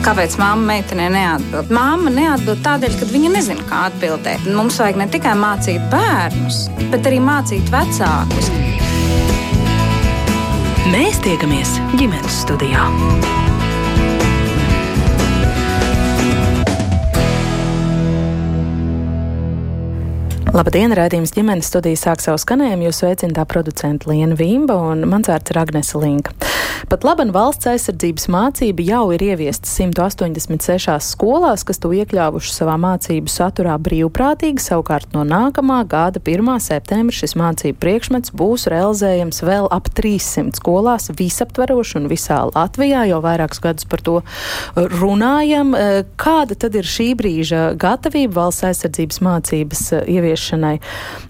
Kāpēc mamma meitenei neatbild? Māma neatbild tādēļ, ka viņa nezina, kā atbildēt. Mums vajag ne tikai mācīt bērnus, bet arī mācīt vecākus. Mēs tiekamies ģimenes studijā. Labdien, rādījums ģimenes studijas sāk savu skanējumu. Jūs sveicināta producenta Liena Vīmba un mans vārds ir Agnese Linka. Pat labi, valsts aizsardzības mācība jau ir ieviesta 186 skolās, kas to iekļāvuši savā mācību saturā brīvprātīgi. Savukārt no nākamā gada 1. septembra šis mācību priekšmets būs realizējams vēl ap 300 skolās visaptveroši un visā Latvijā. Jau vairākus gadus par to runājam. Kāda tad ir šī brīža gatavība valsts aizsardzības mācības ieviešanai? Ieviešanai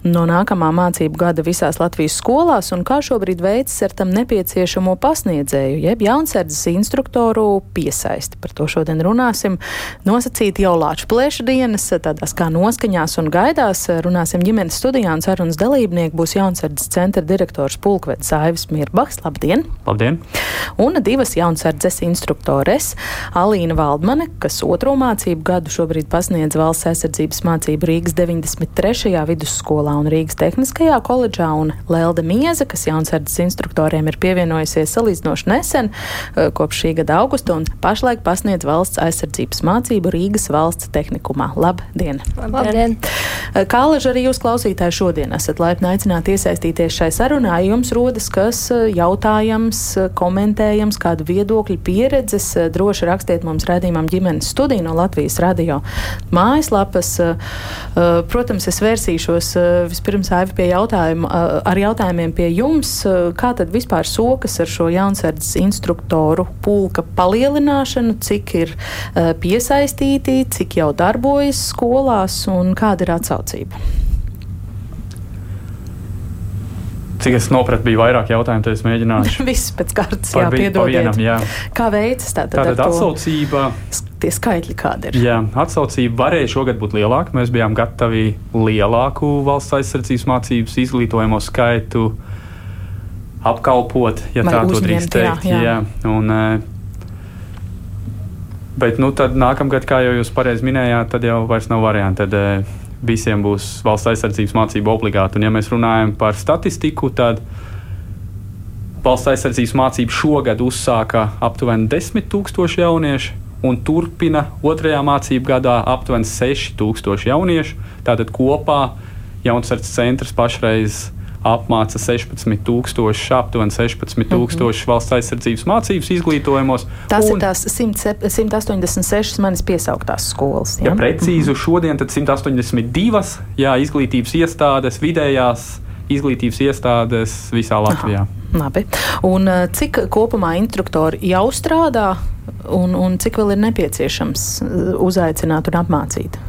no nākamā mācību gada visās Latvijas skolās un kā šobrīd veicas ar tam nepieciešamo pasniedzēju, jeb jaunsardzes instruktoru piesaisti. Par to šodien runāsim. Nosacīti jau lāču plēša dienas, tādās kā noskaņās un gaidās. Runāsim ģimenes studijā un sarunas dalībnieki būs jaunsardzes centra direktors Pulkvedis Aivis Mirbaks. Labdien! Labdien! Un divas jaunsardzes instruktores - Alīna Valdmane, kas otro mācību gadu šobrīd pasniedz valsts aizsardzības mācību Rīgas 93. 3. vidusskolā un Rīgas Tehniskajā koledžā, un Lelde Mieze, kas jaunsardzes instruktoriem ir pievienojusies salīdzinoši nesen, eh, kopš šī gada augusta, un pašlaik pasniedz valsts aizsardzības mācību Rīgas valsts tehnikumā. Labdien! Labdien. Eh, Kāleži arī jūs klausītāji šodien esat laipni aicināti iesaistīties šai sarunā. Jums rodas kas eh, jautājams, komentējams, kādu viedokļu pieredzes, droši rakstiet mums redzījumam ģimenes studiju no Latvijas radio mājaslapas. Protams, es vērsīšos eh, vispirms Aivi pie jautājuma, eh, ar jautājumiem pie jums. Eh, kā tad vispār sokas ar šo jaunsardzes instruktoru pulka palielināšanu, cik ir piesaistīti, cik jau darbojas skolās un kāda ir atsaucība? Cik es sapratu, bija vairāk jautājumu, tad es mēģināšu. Viss pēc kārtas, jā, piedodiet. Jā. Kā veicas tātad? Tātad atsaucība. Tie skaitļi kādi ir? Jā, atsaucība varēja šogad būt lielāka. Mēs bijām gatavi lielāku valsts aizsardzības mācības izglītojumu skaitu apkalpot, ja Vai tā to drīkst teikt. Jā, jā. Jā. Un, eh, Bet nu, tad nākamgad, kā jau jūs pareizi minējāt, tad jau vairs nav variantu. Tad eh, visiem būs valsts aizsardzības mācība obligāta. Un, ja mēs runājam par statistiku, tad valsts aizsardzības mācību šogad uzsāka aptuveni 10 000 jauniešu. Un turpina otrajā mācību gadā aptuveni 6000 jauniešu. Tātad kopā Jaunsardzes centrs pašreiz apmāca 16,000, aptuveni 16,000 mm -hmm. valsts aizsardzības mācības izglītojumos. Tas un, ir tās 100, 186 manis piesauktās skolas. Ja, ja precīzi šodien, tad 182 jā, izglītības iestādes, vidējās izglītības iestādes visā Latvijā. Aha. Labi. Un uh, cik kopumā instruktori jau strādā, un, un cik vēl ir nepieciešams uh, uzaicināt un apmācīt?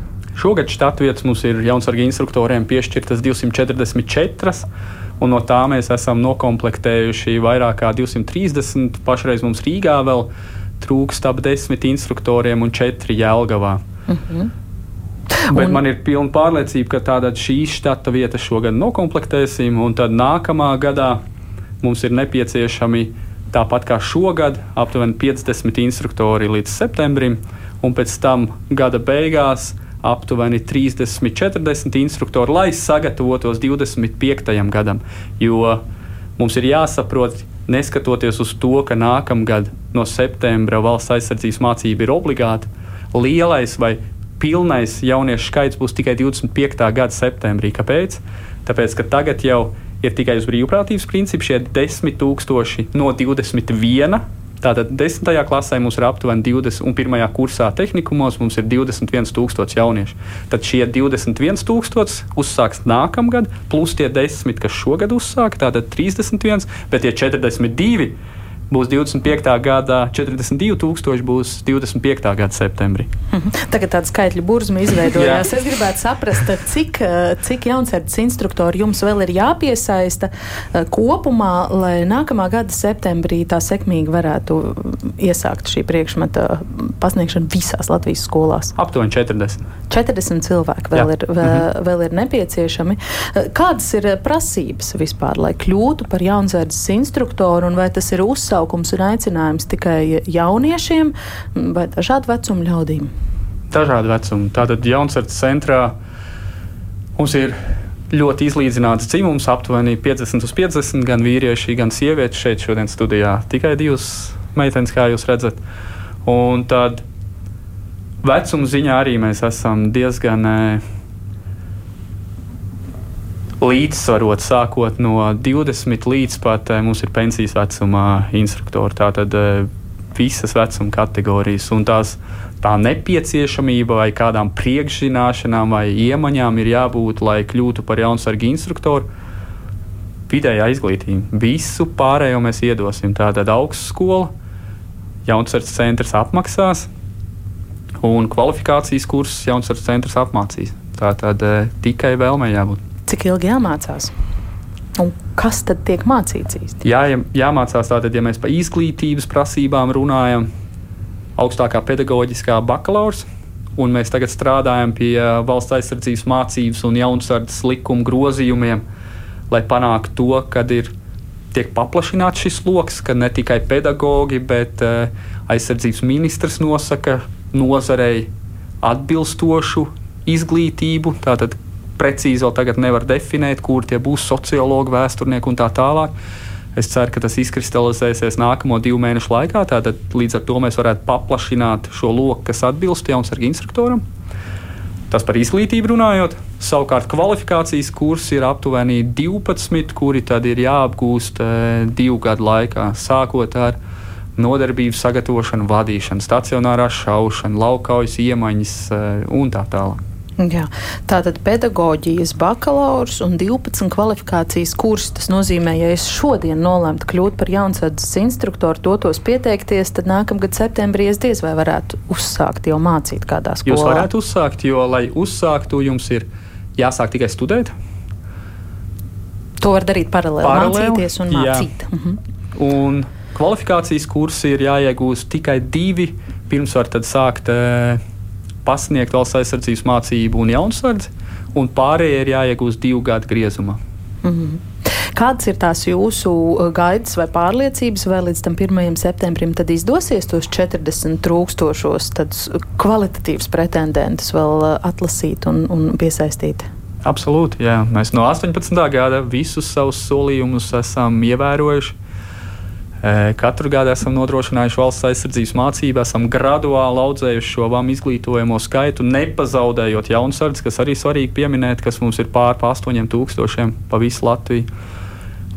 Šogad štatvietas mums ir jaunsargi instruktoriem piešķirtas 244, un no tā mēs esam nokomplektējuši vairāk kā 230. Pašreiz mums Rīgā vēl trūkst ap desmit instruktoriem un četri Jēlgavā. Uh mhm. -huh. Bet un... man ir pilna pārliecība, ka tāda šīs štata vieta šogad nokomplektēsim, un tad nākamā gadā mums ir nepieciešami tāpat kā šogad aptuveni 50 instruktori līdz septembrim, un pēc tam gada beigās aptuveni 30-40 instruktori, lai sagatavotos 25. gadam. Jo mums ir jāsaprot, neskatoties uz to, ka nākamgad no septembra valsts aizsardzības mācība ir obligāta, lielais vai pilnais jauniešu skaits būs tikai 25. gada septembrī. Kāpēc? Tāpēc, ka tagad jau ir tikai uz brīvprātības principu šie 10,000 no 21 Tātad 10. klasē mums ir aptuveni 20, un 1. kursā tehnikumos mums ir 21,000 jauniešu. Tad šie 21,000 uzsāks nākamgad, plus tie 10, kas šogad uzsāk, tātad 31, bet tie 42 būs 25. gada 42,000, būs 25. gada septembrī. Mhm. Tagad tāda skaitļa burzma izveidojās. es gribētu saprast, cik, cik jaunsardzes instruktori jums vēl ir jāpiesaista eh, kopumā, lai nākamā gada septembrī tā sekmīgi varētu iesākt šī priekšmeta pasniegšanu visās Latvijas skolās. Aptuveni 40. 40 cilvēki vēl, Jā. ir, vēl, mhm. vēl ir nepieciešami. Eh, kādas ir prasības vispār, lai kļūtu par jaunsardzes instruktoru un vai tas ir uzsākts? Sasaukums un aicinājums tikai jauniešiem vai dažādu vecumu ļaudīm? Dažādu vecumu. Tātad jaunsardze centrā mums ir ļoti izlīdzināts dzimums, aptuveni 50 uz 50, gan vīrieši, gan sievietes šeit šodien studijā. Tikai divas meitenes, kā jūs redzat. Un tad vecuma ziņā arī mēs esam diezgan eh, līdzsvarot, sākot no 20 līdz pat eh, mums ir pensijas vecumā instruktori. Tātad eh, visas vecuma kategorijas un tās tā nepieciešamība vai kādām priekšzināšanām vai iemaņām ir jābūt, lai kļūtu par jaunsargu instruktoru. Vidējā izglītība. Visu pārējo mēs iedosim. Tātad augstskola, jaunsardzes centrs apmaksās, un kvalifikācijas kursus jaunsardzes centrs apmācīs. Tātad e, tikai vēlmē jābūt. Cik ilgi jāmācās? Un kas tad tiek mācīts īsti? Jā, jāmācās tātad, ja mēs par izglītības prasībām runājam, augstākā pedagoģiskā bakalaura. Un mēs tagad strādājam pie uh, valsts aizsardzības mācības un jaunsardzes likuma grozījumiem, lai panāktu to, ka ir tiek paplašināts šis lokus, ka ne tikai pedagogi, bet uh, aizsardzības ministrs nosaka nozarei atbilstošu izglītību. Tātad precīzi vēl tagad nevar definēt, kur tie būs sociologi, vēsturnieki un tā tālāk. Es ceru, ka tas izkristalizēsies nākamo divu mēnešu laikā. Tātad līdz ar to mēs varētu paplašināt šo loku, kas atbilst jaunsargu instruktoram. Tas par izglītību runājot. Savukārt kvalifikācijas kursi ir aptuveni 12, kuri tad ir jāapgūst e, divu gadu laikā, sākot ar nodarbību sagatavošanu, vadīšanu, stacionārā šaušanu, laukaujas iemaņas e, un tā tālāk. Jā, tātad pedagoģijas bakalaurs un 12 kvalifikācijas kurs. Tas nozīmē, ja es šodien nolemtu kļūt par jaunsardzes instruktoru, dotos pieteikties, tad nākamgad septembrī es diez vai varētu uzsākt jau mācīt kādā skolā. Jūs varētu uzsākt, jo, lai uzsāktu, jums ir jāsāk tikai studēt. To var darīt paralēli, paralēli mācīties un mācīt. Mhm. Un kvalifikācijas kursi ir jāiegūst tikai divi, pirms var sākt. Uh, pasniegt valsts aizsardzības mācību un jaunsardzi, un pārējie ir jāiegūst divu gadu griezumā. Mm -hmm. Kādas ir tās jūsu uh, gaidas vai pārliecības, vai līdz tam 1. septembrim izdosies tos 40 tūkstošos kvalitatīvus pretendentus vēl uh, atlasīt un, un piesaistīt? Absolūti, jā. Mēs no 18. gada visus savus solījumus esam ievērojuši. Katru gadu esam nodrošinājuši valsts aizsardzības mācību, esam graduāli audzējuši šo VAM izglītojamo skaitu, nepazaudējot jaunsardzi, kas arī svarīgi pieminēt, kas mums ir pār pa 8000 pa visu Latviju.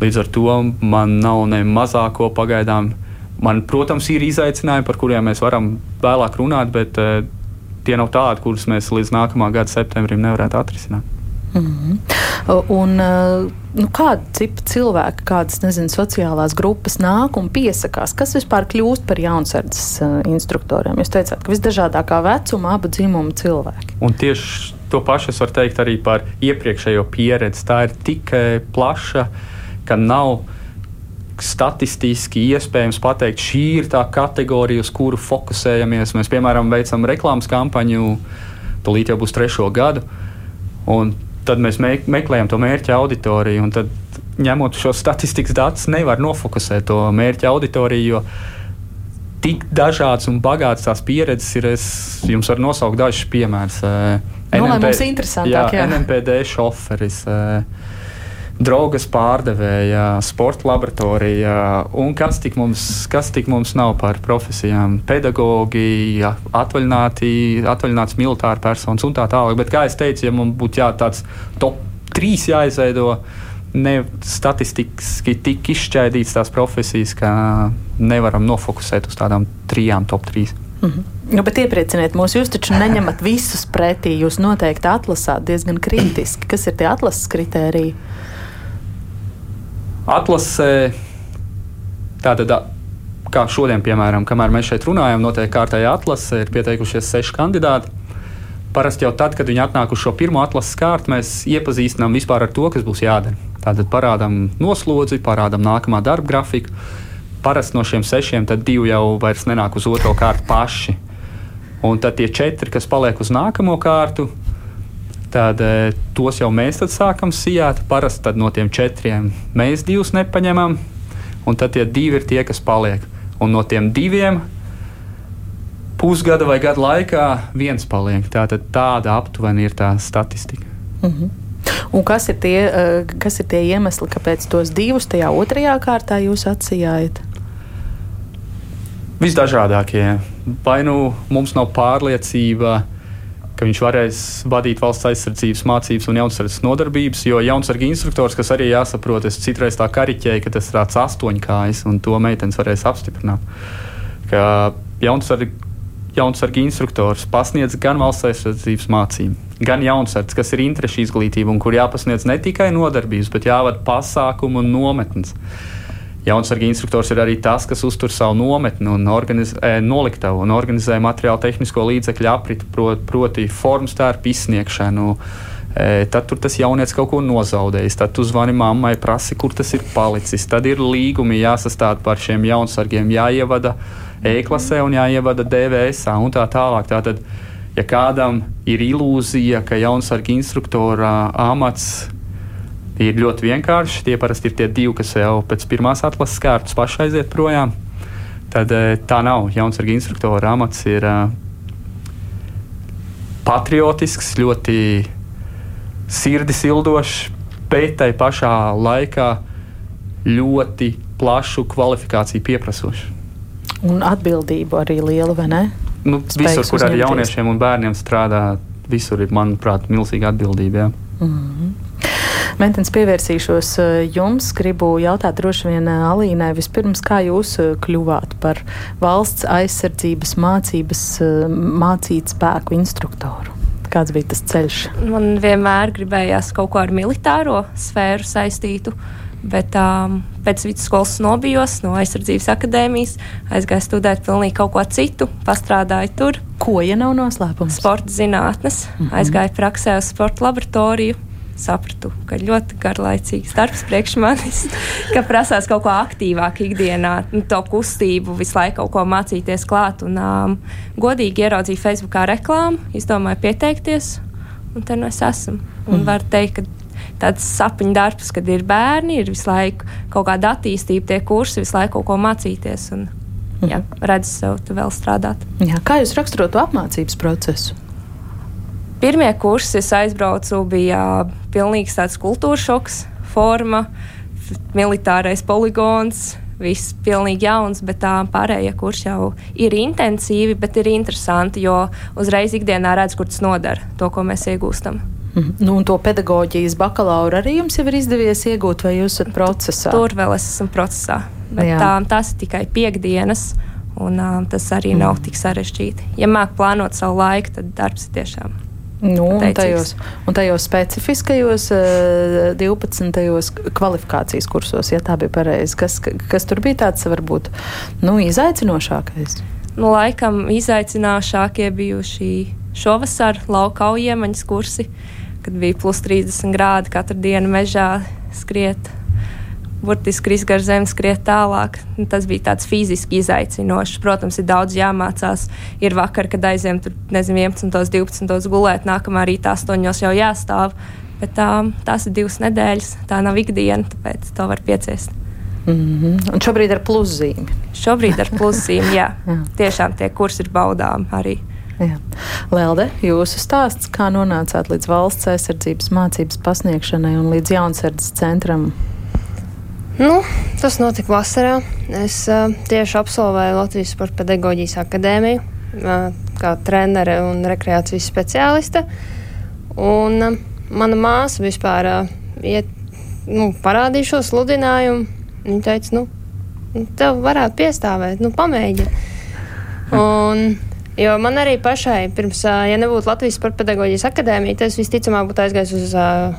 Līdz ar to man nav ne mazāko pagaidām. Man, protams, ir izaicinājumi, par kuriem mēs varam vēlāk runāt, bet uh, tie nav tādi, kurus mēs līdz nākamā gada septembrim nevarētu atrisināt. Mm -hmm. Un, nu, kāda tipa cilvēki, kādas nezinu, sociālās grupas nāk un piesakās? Kas vispār kļūst par jaunsardzes uh, instruktoriem? Jūs teicāt, ka visdažādākā vecuma, abu dzimumu cilvēki. Un tieši to pašu es varu teikt arī par iepriekšējo pieredzi. Tā ir tik plaša, ka nav statistiski iespējams pateikt, šī ir tā kategorija, uz kuru fokusējamies. Mēs, piemēram, veicam reklāmas kampaņu, tūlīt jau būs trešo gadu. Un tad mēs meklējam to mērķa auditoriju. Tad, ņemot šo statistikas datus, nevar nofokusēt to mērķa auditoriju. Tik dažādas un bagātas tās pieredzes ir. Es jums varu nosaukt dažus piemērus. Nu, NMP, mums interesantāk, jā, jā. NMPD šoferis. Uh, draugas pārdevēja, sporta laboratorija un kas tik mums, kas tik mums nav par profesijām. Pedagogi, atvaļināts militāra personas un tā tālāk. Bet, kā jau teicu, ja mums būtu jā, tāds top 3 jāizveido, ne statistiski tik izšķaidīts tās profesijas, ka nevaram nofokusēt uz tādām trijām top 3. Mm -hmm. nu, bet ieprieciniet mūs, jūs taču neņemat visus pretī. Jūs noteikti atlasāt diezgan kritiski. Kas ir tie atlases kritēriji? Atlasē. Tātad, kā šodien, piemēram, kamēr mēs šeit runājam, notiek kārtējā atlase, ir pieteikušies seši kandidāti. Parasti jau tad, kad viņi atnāk uz šo pirmo atlases kārtu, mēs iepazīstinām vispār ar to, kas būs jādara. Tātad parādām noslodzi, parādām nākamā darba grafiku. Parasti no šiem sešiem, divi jau vairs nenāk uz otro kārtu paši. Un tad tie četri, kas paliek uz nākamo kārtu, tad e, tos jau mēs sākam sijāt. Parasti no tiem četriem mēs divus nepaņemam. un tad tie divi ir tie, kas paliek. Un no tiem diviem pusgada vai gada laikā viens paliek. Tātad tāda aptuveni ir tā statistika. Mm -hmm. Un kas ir, tie, eh, kas ir tie iemesli, kāpēc tos divus tajā otrajā kārtā jūs atsījāt? Visdažādākie. Vai nu mums nav pārliecība, ka viņš varēs vadīt valsts aizsardzības mācības un jaunsardzes nodarbības, jo jaunsardzības instruktors, kas arī jāsaprot, es citreiz tā kariķēju, ka tas ir tāds astoņkājs, un to meitenes varēs apstiprināt. Ka jaunsardzības jaunsarga instruktors pasniedz gan valsts aizsardzības mācību, gan jaunsardzes, kas ir interešu izglītība un kur jāpasniedz ne tikai nodarbības, bet jāvada pasākumu un nometnes. Jaunsarga instruktors ir arī tas, kas uztur savu nometni un organizē, e, noliktavu un organizē materiālu tehnisko līdzekļu apriti, proti, proti formu stērpu izsniegšanu. E, tad tur tas jaunietis kaut ko nozaudējis. Tad tu zvani mammai, prasi, kur tas ir palicis. Tad ir līgumi jāsastāda par šiem jaunsargiem, jāievada e-klasē un jāievada DVS un tā tālāk. Tātad, ja kādam ir ilūzija, ka jaunsarga instruktora amats ir ļoti vienkāršs, tie parasti ir tie divi, kas jau pēc pirmās atlases kārtas paši aiziet projām. Tad e, tā nav. Jaunsarga instruktora amats ir e, patriotisks, ļoti sirdis ildošs, bet tai pašā laikā ļoti plašu kvalifikāciju pieprasošs. Un atbildību arī liela, vai ne? Nu, Spēks visur, kur ar jauniešiem un bērniem strādā, visur ir, manuprāt, milzīga atbildība. Jā. Mm -hmm. Mentens pievērsīšos eh, jums. Gribu jautāt droši vien eh, Alīnai vispirms, kā jūs eh, kļuvāt par valsts aizsardzības mācības mācīt spēku instruktoru? Kāds bija tas ceļš? Man vienmēr gribējās kaut ko ar militāro sfēru saistītu. Bet um, pēc vidusskolas nobijos no aizsardzības akadēmijas, aizgāju studēt pilnīgi kaut ko citu, pastrādāju tur. Ko, ja nav noslēpums? Sporta zinātnes, mm -hmm. aizgāju praksē uz sporta laboratoriju. Sapratu, ka ļoti garlaicīgs darbs priekš manis, ka prasās kaut ko aktīvāk ikdienā, nu, to kustību, visu laiku kaut ko mācīties klāt. Un, um, godīgi ieraudzīju Facebookā reklāmu, izdomāju pieteikties, un te nu es esmu. Un mm. var teikt, ka tāds sapņu darbs, kad ir bērni, ir visu laiku kaut kāda attīstība, tie kursi, visu laiku kaut ko mācīties. Un, mhm. jā, redz sev vēl strādāt. Jā, kā jūs raksturotu apmācības procesu? Pirmie kursi es aizbraucu, bija pilnīgs tāds kultūras šoks, forma, militārais poligons, viss pilnīgi jauns, bet tā pārējie kursi jau ir intensīvi, bet ir interesanti, jo uzreiz ikdienā redz, kur tas nodara to, ko mēs iegūstam. Mm. Nu, un to pedagoģijas bakalaura arī jums jau ir izdevies iegūt, vai jūs esat procesā? Tur vēl es esmu procesā, bet Jā. tā, tās ir tikai piekdienas. Un, um, tas arī mm. nav tik sarežģīti. Ja mākslinieks plānot savu laiku, tad darbs ir tiešām Nu, un, tajos, un tajos specifiskajos uh, 12. kvalifikācijas kursos, ja tā bija pareizi, kas, kas tur bija tāds varbūt nu, izaicinošākais? Nu, laikam izaicinošākie bijuši šovasar lauka aujiemaņas kursi. Kad bija plus 30 grādi katru dienu mežā skriet. Burtiski skriet gar zemi, skriet tālāk. Tas bija tāds fiziski izaicinošs. Protams, ir daudz jāmācās. Ir vakar, kad aizjām tur, nezinu, 11, 12 gulēt, nākamā rītā 8 jau jāstāv. Bet tā, tās ir divas nedēļas, tā nav ikdiena, tāpēc to var pieciest. Mm -hmm. Un šobrīd ar pluszīmi. Šobrīd ar pluszīmi, jā. jā. Tiešām tie kursi ir baudām arī. Jā. Lelde, jūsu stāsts, kā nonācāt līdz valsts aizsardzības mācības pasniegšanai un līdz jaunsardzes centram? Nu, tas notika vasarā. Es uh, tieši absolvēju Latvijas Sports pedagoģijas akadēmiju uh, kā trenere un rekreācijas speciāliste. Un, uh, mana māsa vispār uh, iet, nu, parādīja šo sludinājumu. Viņa teica, nu, tev varētu piestāvēt, nu, pamēģini. Un, Jo man arī pašai, pirms, ja nebūtu Latvijas Sports pedagoģijas akadēmija, tad es visticamāk būtu aizgājis uz uh,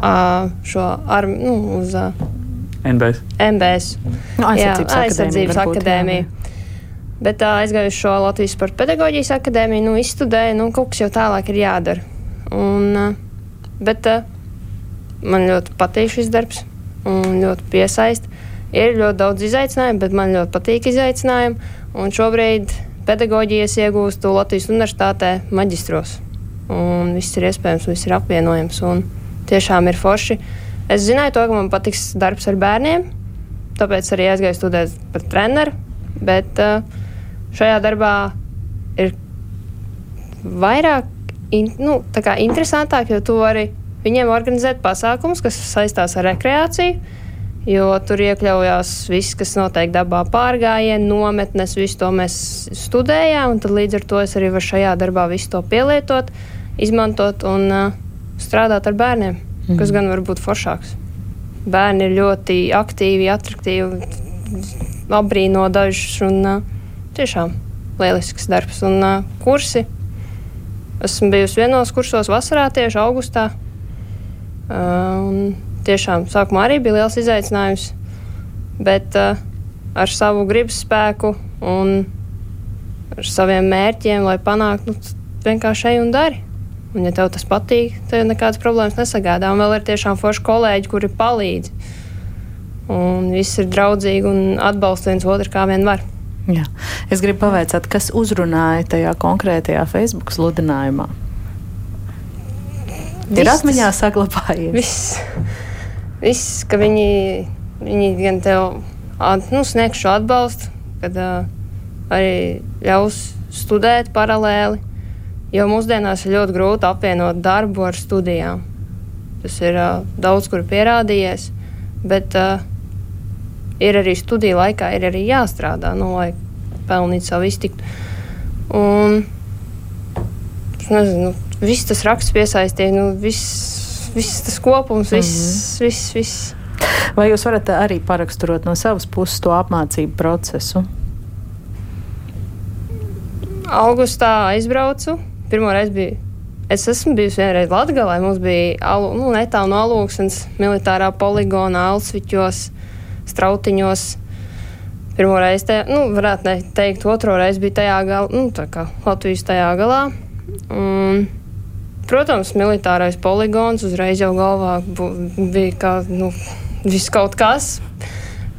uh, šo armiju, nu, uz uh, NBS. MBS. Nu, aizsardzības, jā, aizsardzības akadēmija. Bet uh, aizgāju uz šo Latvijas Sports pedagoģijas akadēmiju, nu, izstudēju, nu, kaut kas jau tālāk ir jādara. Un, uh, bet uh, man ļoti patīk šis darbs un ļoti piesaist. Ir ļoti daudz izaicinājumu, bet man ļoti patīk izaicinājumi. Un šobrīd pedagoģijas iegūstu Latvijas universitātē maģistros. Un viss ir iespējams, viss ir apvienojams un tiešām ir forši. Es zināju to, ka man patiks darbs ar bērniem, tāpēc arī aizgāju studēt par treneru. Bet uh, šajā darbā ir vairāk in, nu, interesantāk, jo tu vari viņiem organizēt pasākumus, kas saistās ar rekreāciju. Jo tur iekļaujās viss, kas notiek dabā, pārgājieni, nometnes, visu to mēs studējām. Līdz ar to es arī varu šajā darbā visu to pielietot, izmantot un uh, strādāt ar bērniem, mm. kas gan var būt foršāks. Bērni ir ļoti aktīvi, attraktīvi, apbrīno dažus un tiešām lielisks darbs. Un kursi. Esmu bijusi vienos kursos vasarā, tieši augustā. Uh, tiešām sākumā arī bija liels izaicinājums, bet ar savu gribas spēku un ar saviem mērķiem, lai panāktu, nu, vienkārši ej un dari. Un, ja tev tas patīk, tad nekādas problēmas nesagādā. Un vēl ir tiešām forši kolēģi, kuri palīdz. Un viss ir draudzīgi un atbalsta viens otru kā vien var. Jā. Es gribu pavaicāt, kas uzrunāja tajā konkrētajā Facebook sludinājumā. Viss ir atmiņā saglabājies. Viss, viss ka viņi, viņi gan tev nu, sniegs šo atbalstu, kad uh, arī ļaus studēt paralēli Jo mūsdienās ir ļoti grūti apvienot darbu ar studijām. Tas ir uh, daudz kur pierādījies, bet uh, ir arī studiju laikā ir arī jāstrādā, nu, lai pelnītu savu iztiktu. Un, nezinu, nu, viss tas raksts piesaistīja, nu, viss, viss tas kopums, viss, mm -hmm. viss, viss. Vai jūs varat arī paraksturot no savas puses to apmācību procesu? Augustā aizbraucu pirmo reizi biju. Es esmu bijusi vienreiz Latvijā, mums bija nu, netālu no Alūksnes militārā poligona, Alsviķos, Strautiņos. Pirmo reizi, te, nu, varētu teikt, otro reizi bija tajā galā, nu, tā kā Latvijas tajā galā. Un, protams, militārais poligons uzreiz jau galvā bija kā, nu, viss kaut kas.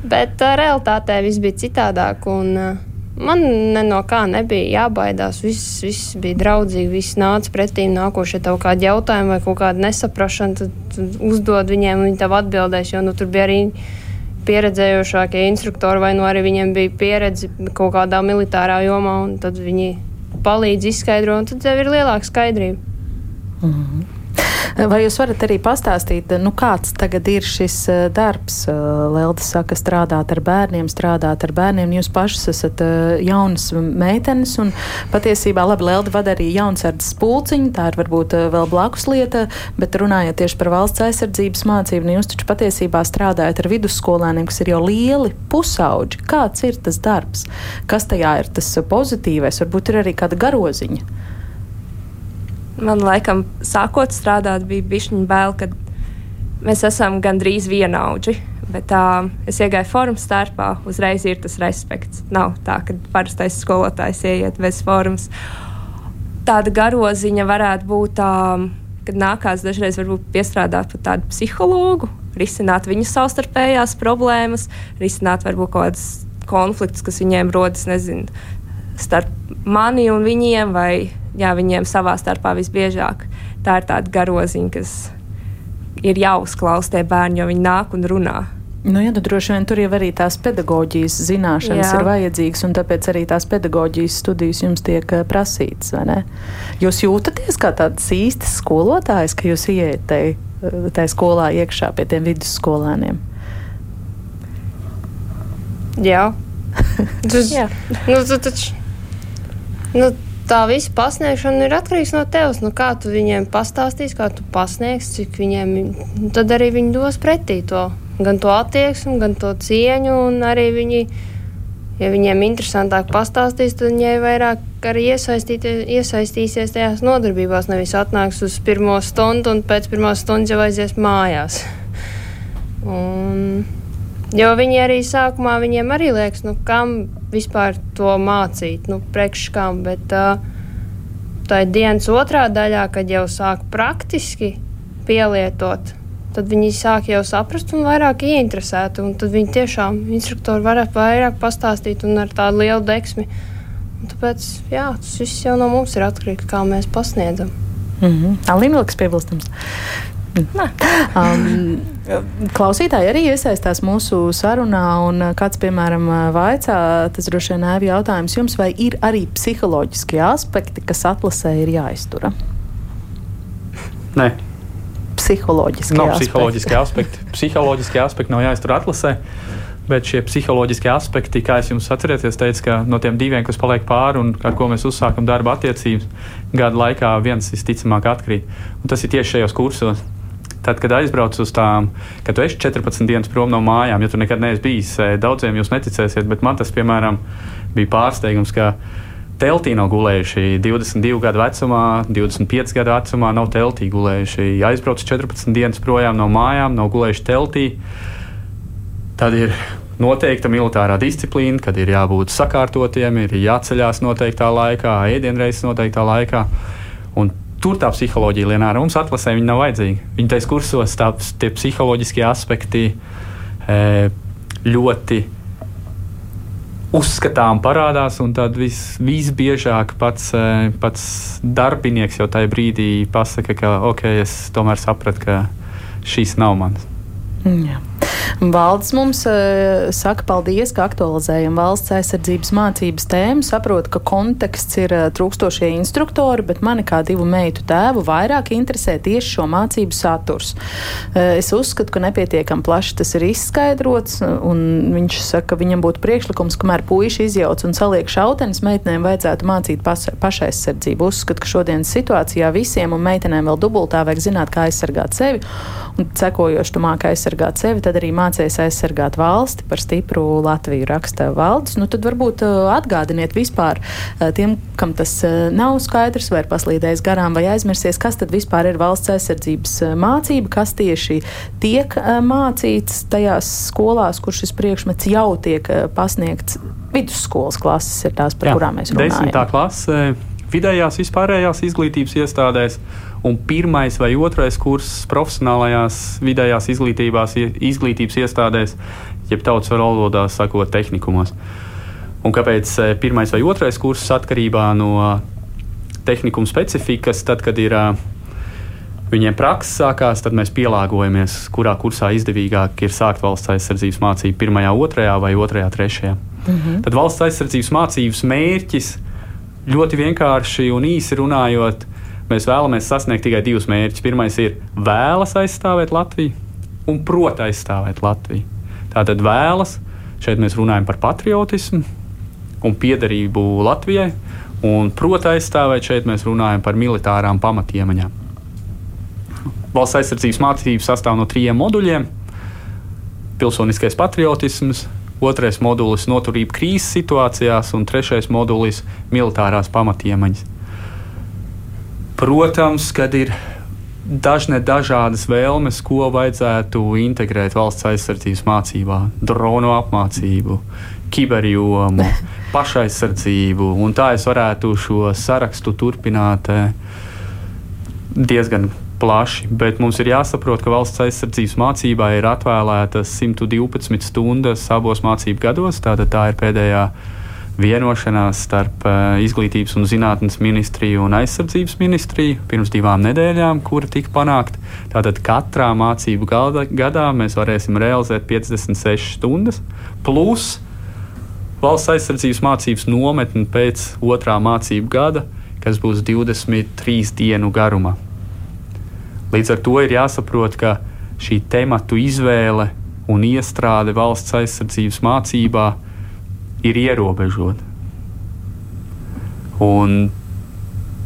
Bet uh, realitātē viss bija citādāk. Un, uh, Man no kā nebija jābaidās. Viss, viss bija draudzīgi, viss nāca pretī. Nākošie tev kādi jautājumi vai kaut kāda nesaprašana, tad, tad uzdod viņiem, viņi tev atbildēs. Jo nu, tur bija arī pieredzējošākie instruktori, vai nu arī viņiem bija pieredze kaut kādā militārā jomā, un tad viņi palīdz izskaidrot, un tad tev ir lielāka skaidrība. Mm -hmm. Vai jūs varat arī pastāstīt, nu, kāds tagad ir šis eh, darbs? Eh, Lelda saka, strādāt ar bērniem, strādāt ar bērniem. Jūs pašas esat eh, jaunas meitenes, un patiesībā, labi, Lelda vada arī jaunsardzes pulciņu, tā ir varbūt vēl blakus lieta, bet runājot tieši par valsts aizsardzības mācību, nu, jūs taču patiesībā strādājat ar vidusskolēniem, kas ir jau lieli pusauģi. Kāds ir tas darbs? Kas tajā ir tas pozitīvais? Varbūt ir arī kāda garoziņa. Man laikam, sākot strādāt, bija bišķiņa bail, ka mēs esam gandrīz vienaudži. Bet uh, es iegāju formas starpā, uzreiz ir tas respekts. Nav tā, ka parastais skolotājs ieiet bez formas. Tāda garoziņa varētu būt tā, kad nākās dažreiz piestrādāt pie tādu psihologu, risināt viņu savstarpējās problēmas, risināt varbūt kaut kādas konfliktus, kas viņiem rodas, nezinu, starp mani un viņiem, vai jā, viņiem savā starpā visbiežāk. Tā ir tāda garoziņa, kas ir jāuzklausa tie bērni, jo viņi nāk un runā. Nu, jā, nu, droši vien tur jau arī tās pedagoģijas zināšanas jā. ir vajadzīgas, un tāpēc arī tās pedagoģijas studijas jums tiek prasītas. Jūs jūtaties kā tāds īsts skolotājs, ka jūs ieiet tajā tai skolā iekšā pie tiem vidusskolēniem? Jā. Tas, jā. Nu, tā visa pasniegšana ir atkarīgs no tevis. Nu, kā tu viņiem pastāstīsi, kā tu pasniegsi, cik viņiem nu, tad arī viņi dos pretī to. Gan to attieksmi, gan to cieņu, arī viņi, ja viņiem interesantāk pastāstīs, tad viņi vairāk arī iesaistīsies tajās nodarbībās. Nevis atnāks uz pirmo stundu un pēc pirmās stundas jau aizies mājās. Un, jo viņi arī sākumā viņiem arī liekas, nu, kam vispār to mācīt, nu, priekškām, bet uh, tā ir dienas otrā daļā, kad jau sāk praktiski pielietot. Tad viņi sāk jau saprast un vairāk ieinteresēti. Un tad viņi tiešām instruktori varētu vairāk pastāstīt un ar tādu lielu deksmi. Un tāpēc jā, tas viss jau no mums ir atkarīgs, kā mēs pasniedzam. Mm -hmm. Alīna, kas piebilstams? Um, klausītāji arī iesaistās mūsu sarunā, un kāds, piemēram, vaicā, tas droši vien ir jautājums jums, vai ir arī psiholoģiskie aspekti, kas atlasē ir jāiztura? Nē. Psiholoģiskie nav aspekti. psiholoģiskie aspekti. Psiholoģiskie aspekti nav jāiztur atlasē. Bet šie psiholoģiskie aspekti, kā es jums atcerieties, teicu, ka no tiem diviem, kas paliek pāri un ar ko mēs uzsākam darba attiecības, gada laikā viens visticamāk atkrīt. Un tas ir tieši šajos kursos. Tad, kad aizbraucu uz tām, kad tu esi 14 dienas prom no mājām, ja tu nekad neesi bijis, eh, daudziem jūs neticēsiet, bet man tas, piemēram, bija pārsteigums, ka teltī nav gulējuši 22 gadu vecumā, 25 gadu vecumā, nav teltī gulējuši. Aizbraucu 14 dienas projām no mājām, nav gulējuši teltī. Tad ir noteikta militārā disciplīna, kad ir jābūt sakārtotiem, ir jāceļās noteiktā laikā, ēdienreizes noteiktā laikā. Un tur tā psiholoģija Lienāra mums atlasē viņa nav vajadzīga. Viņa taisa kursos tā, tie psiholoģiskie aspekti e, ļoti uzskatām parādās, un tad vis, visbiežāk pats, e, pats darbinieks jau tajā brīdī pasaka, ka ok, es tomēr sapratu, ka šīs nav manas. Jā. Valdes mums uh, saka paldies, ka aktualizējam valsts aizsardzības mācības tēmu. Saprotu, ka konteksts ir uh, trūkstošie instruktori, bet mani kā divu meitu tēvu vairāk interesē tieši šo mācību saturs. Uh, es uzskatu, ka nepietiekami plaši tas ir izskaidrots, un viņš saka, ka viņam būtu priekšlikums, kamēr puiši izjauc un saliek šautenes, meitenēm vajadzētu mācīt pašaizsardzību. Uzskatu, ka šodienas situācijā visiem un meitenēm vēl dubultā vajag zināt, kā aizsargāt sevi, un sekojoši tu māki aizsargāt sevi, tad arī mācījies aizsargāt valsti par stipru Latviju raksta valdes. Nu, tad varbūt uh, atgādiniet vispār uh, tiem, kam tas uh, nav skaidrs vai ir paslīdējis garām vai aizmirsies, kas tad vispār ir valsts aizsardzības mācība, kas tieši tiek mācīts tajās skolās, kur šis priekšmets jau tiek pasniegts. Vidusskolas klases ir tās, par Jā, kurām mēs runājam. Desmitā klase vidējās vispārējās izglītības iestādēs un pirmais vai otrais kurs profesionālajās vidējās izglītības iestādēs, jeb tautas valodā sakot, tehnikumos. Un kāpēc eh, pirmais vai otrais kurs atkarībā no tehnikuma specifikas, tad, kad ir uh, viņiem praksa sākās, tad mēs pielāgojamies, kurā kursā izdevīgāk ir sākt valsts aizsardzības mācību, pirmajā, otrajā vai otrajā, trešajā. -hmm. Tad valsts aizsardzības mācības mērķis ļoti vienkārši un īsi runājot, Mēs vēlamies sasniegt tikai divus mērķus. Pirmais ir vēlas aizstāvēt Latviju un prot aizstāvēt Latviju. Tātad vēlas, šeit mēs runājam par patriotismu un piederību Latvijai, un prot aizstāvēt, šeit mēs runājam par militārām pamatiemaņām. Valsts aizsardzības mācības sastāv no trijiem moduļiem - pilsoniskais patriotisms, otrais modulis - noturība krīzes situācijās, un trešais modulis - militārās pamatiemaņas. Protams, kad ir dažne dažādas vēlmes, ko vajadzētu integrēt valsts aizsardzības mācībā, dronu apmācību, kiberjomu, pašaizsardzību. Un tā es varētu šo sarakstu turpināt eh, diezgan plaši. Bet mums ir jāsaprot, ka valsts aizsardzības mācībā ir atvēlētas 112 stundas abos mācību gados. Tātad tā ir pēdējā vienošanās starp uh, Izglītības un zinātnes ministriju un aizsardzības ministriju pirms divām nedēļām, kura tika panākta. Tātad katrā mācību gada, gadā mēs varēsim realizēt 56 stundas, plus valsts aizsardzības mācības nometni pēc otrā mācību gada, kas būs 23 dienu garumā. Līdz ar to ir jāsaprot, ka šī tematu izvēle un iestrāde valsts aizsardzības mācībā ir ierobežota. Un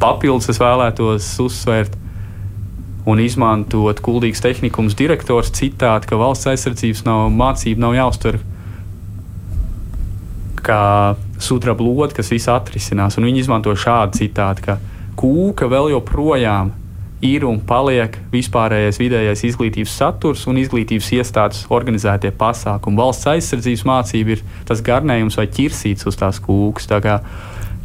papildus es vēlētos uzsvērt un izmantot kuldīgas tehnikums direktors citātu, ka valsts aizsardzības nav, mācība nav jāuztver kā sudraba lode, kas visu atrisinās. Un viņi izmanto šādu citātu, ka kūka vēl joprojām ir un paliek vispārējais vidējais izglītības saturs un izglītības iestādes organizētie pasākumi. Valsts aizsardzības mācība ir tas garnējums vai ķirsīts uz tās kūkas. Tā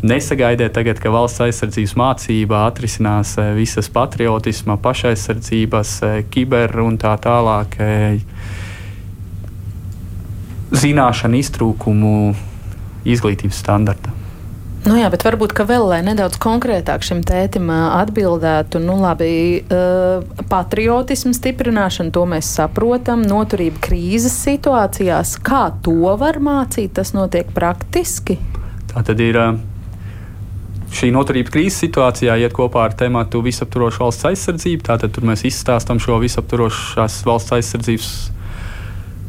nesagaidiet tagad, ka valsts aizsardzības mācība atrisinās eh, visas patriotisma, pašaizsardzības, eh, kiber un tā tālāk eh, zināšanu iztrūkumu izglītības standarta. Nu jā, bet varbūt vēl, lai nedaudz konkrētāk šim tētim atbildētu, nu labi, patriotismu stiprināšanu, to mēs saprotam, noturība krīzes situācijās, kā to var mācīt, tas notiek praktiski? Tā tad ir šī noturības krīzes situācijā iet kopā ar tematu visaptvarošu valsts aizsardzību. Tātad mēs izstāstām šo visaptvarošās valsts aizsardzības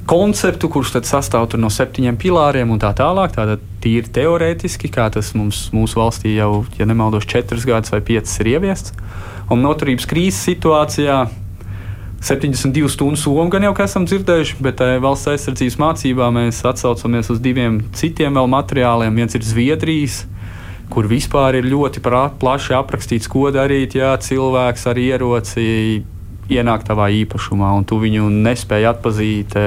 konceptu, kurš sastāv no septiņiem pilāriem un tā tālāk. Tātad tīri teorētiski, kā tas mums, mūsu valstī jau, ja nemaldos, četras gadus vai piecas ir ieviests. Un noturības krīzes situācijā 72 stundu somu gan jau esam dzirdējuši, bet eh, valsts aizsardzības mācībā mēs atsaucamies uz diviem citiem materiāliem. Viens ir Zviedrijas, kur vispār ir ļoti plaši aprakstīts, ko darīt, ja cilvēks ar ieroci ienāk tavā īpašumā, un tu viņu nespēji atpazīt,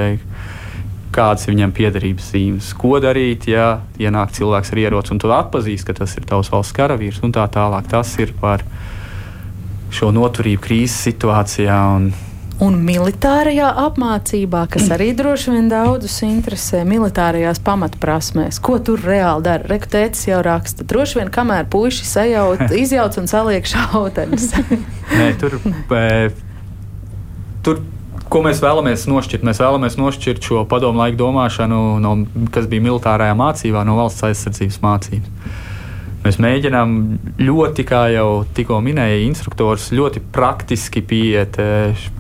kādas ir viņam piederības zīmes. Ko darīt, ja ienāk cilvēks ar ieroci, un tu atpazīsti, ka tas ir tavs valsts karavīrs, un tā tālāk. Tas ir par šo noturību krīzes situācijā. Un, Un militārajā apmācībā, kas arī droši vien daudzus interesē, militārajās pamatprasmēs, ko tur reāli dara. Rekrutēts jau raksta. Droši vien, kamēr puiši sajaut, izjauc un saliek šauteņus. Nē, tur e, tur ko mēs vēlamies nošķirt? Mēs vēlamies nošķirt šo padomu laiku domāšanu, no, kas bija militārajā mācībā, no valsts aizsardzības mācības. Mēs mēģinām ļoti, kā jau tikko minēja instruktors, ļoti praktiski pieiet.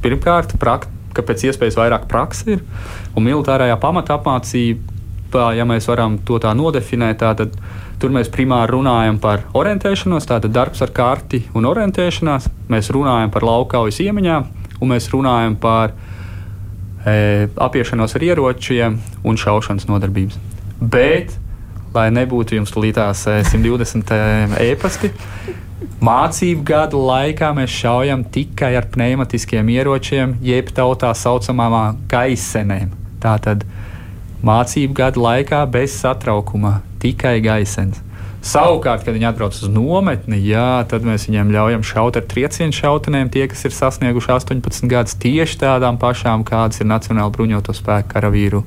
Pirmkārt, prakt, ka pēc iespējas vairāk praksa ir, un militārajā pamata apmācībā, ja mēs varam to tā nodefinēt, tā, tad tur mēs primāri runājam par orientēšanos, tātad darbs ar karti un orientēšanās. Mēs runājam par laukaujas iemaņām, un mēs runājam par e, apiešanos ar ieročiem un šaušanas nodarbības. Bet, lai nebūtu jums līdās e, 120 e, e-pasti, mācību gadu laikā mēs šaujam tikai ar pneimatiskiem ieročiem, jeb tā saucamām gaisenēm. Tātad mācību gadu laikā bez satraukuma tikai gaisens. Savukārt, kad viņi atbrauc uz nometni, jā, tad mēs viņiem ļaujam šaut ar triecienu šautenēm, tie, kas ir sasnieguši 18 gadus, tieši tādām pašām, kādas ir Nacionāla bruņoto spēku karavīru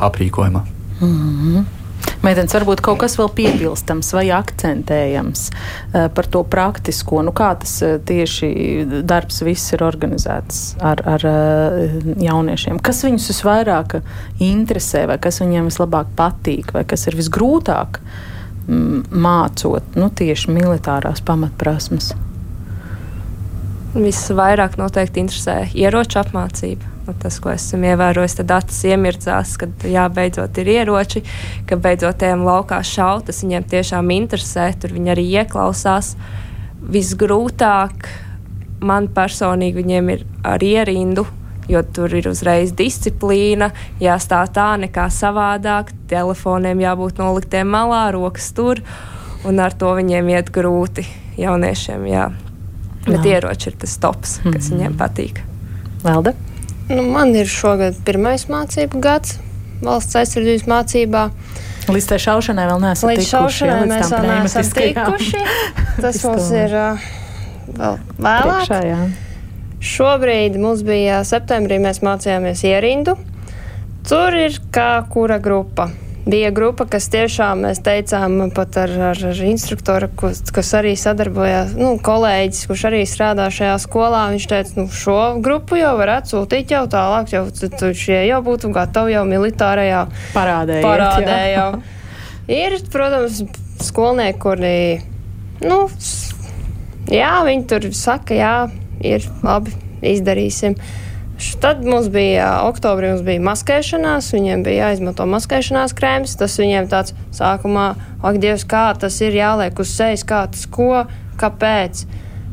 aprīkojuma. Mm -hmm. Meitenes, varbūt kaut kas vēl piebilstams vai akcentējams uh, par to praktisko, nu kā tas uh, tieši darbs viss ir organizēts ar, ar uh, jauniešiem. Kas viņus visvairāk interesē, vai kas viņiem vislabāk patīk, vai kas ir visgrūtāk? Mācot nu, tieši militārās pamatprasmes? Visvairāk noteikti interesē ieroču apmācība. Nu, tas, ko esam ievērojuši, tad acis iemirdzās, kad jā, beidzot ir ieroči, ka beidzot ejam laukā šaut. Tas viņiem tiešām interesē, tur viņi arī ieklausās. Visgrūtāk man personīgi viņiem ir ar ierindu jo tur ir uzreiz disciplīna, jāstāv tā, nekā savādāk, telefoniem jābūt noliktiem malā, rokas tur, un ar to viņiem iet grūti jauniešiem. Jā. Bet jā. ieroči ir tas tops, kas mm -hmm. viņiem patīk. Velda? Nu, man ir šogad pirmais mācību gads valsts aizsardzības mācībā. Līdz tai šaušanai vēl neesam līdz tikuši. Šaušanai jā, mēs vēl neesam tikuši. Tas mums ir uh, vēl vēlāk. Priekšā, jā. Šobrīd mums bija septembrī, mēs mācījāmies ierindu. Tur ir kā kura grupa. Bija grupa, kas tiešām mēs teicām pat ar, ar, ar instruktoru, kas, kas arī sadarbojās, nu, kolēģis, kurš arī strādā šajā skolā. Viņš teica, nu, šo grupu jau varētu sūtīt jau tālāk, jau šie jau būtu gatavi jau militārajā parādē. parādē jau. Ir, protams, skolnieki, kuri, nu, jā, viņi tur saka, jā ir labi, izdarīsim. Tad mums bija oktobrī, mums bija maskēšanās, viņiem bija jāizmanto maskēšanās krēms. Tas viņiem tāds sākumā, ak, Dievs, kā tas ir jāliek uz sejas, kā tas ko, kāpēc.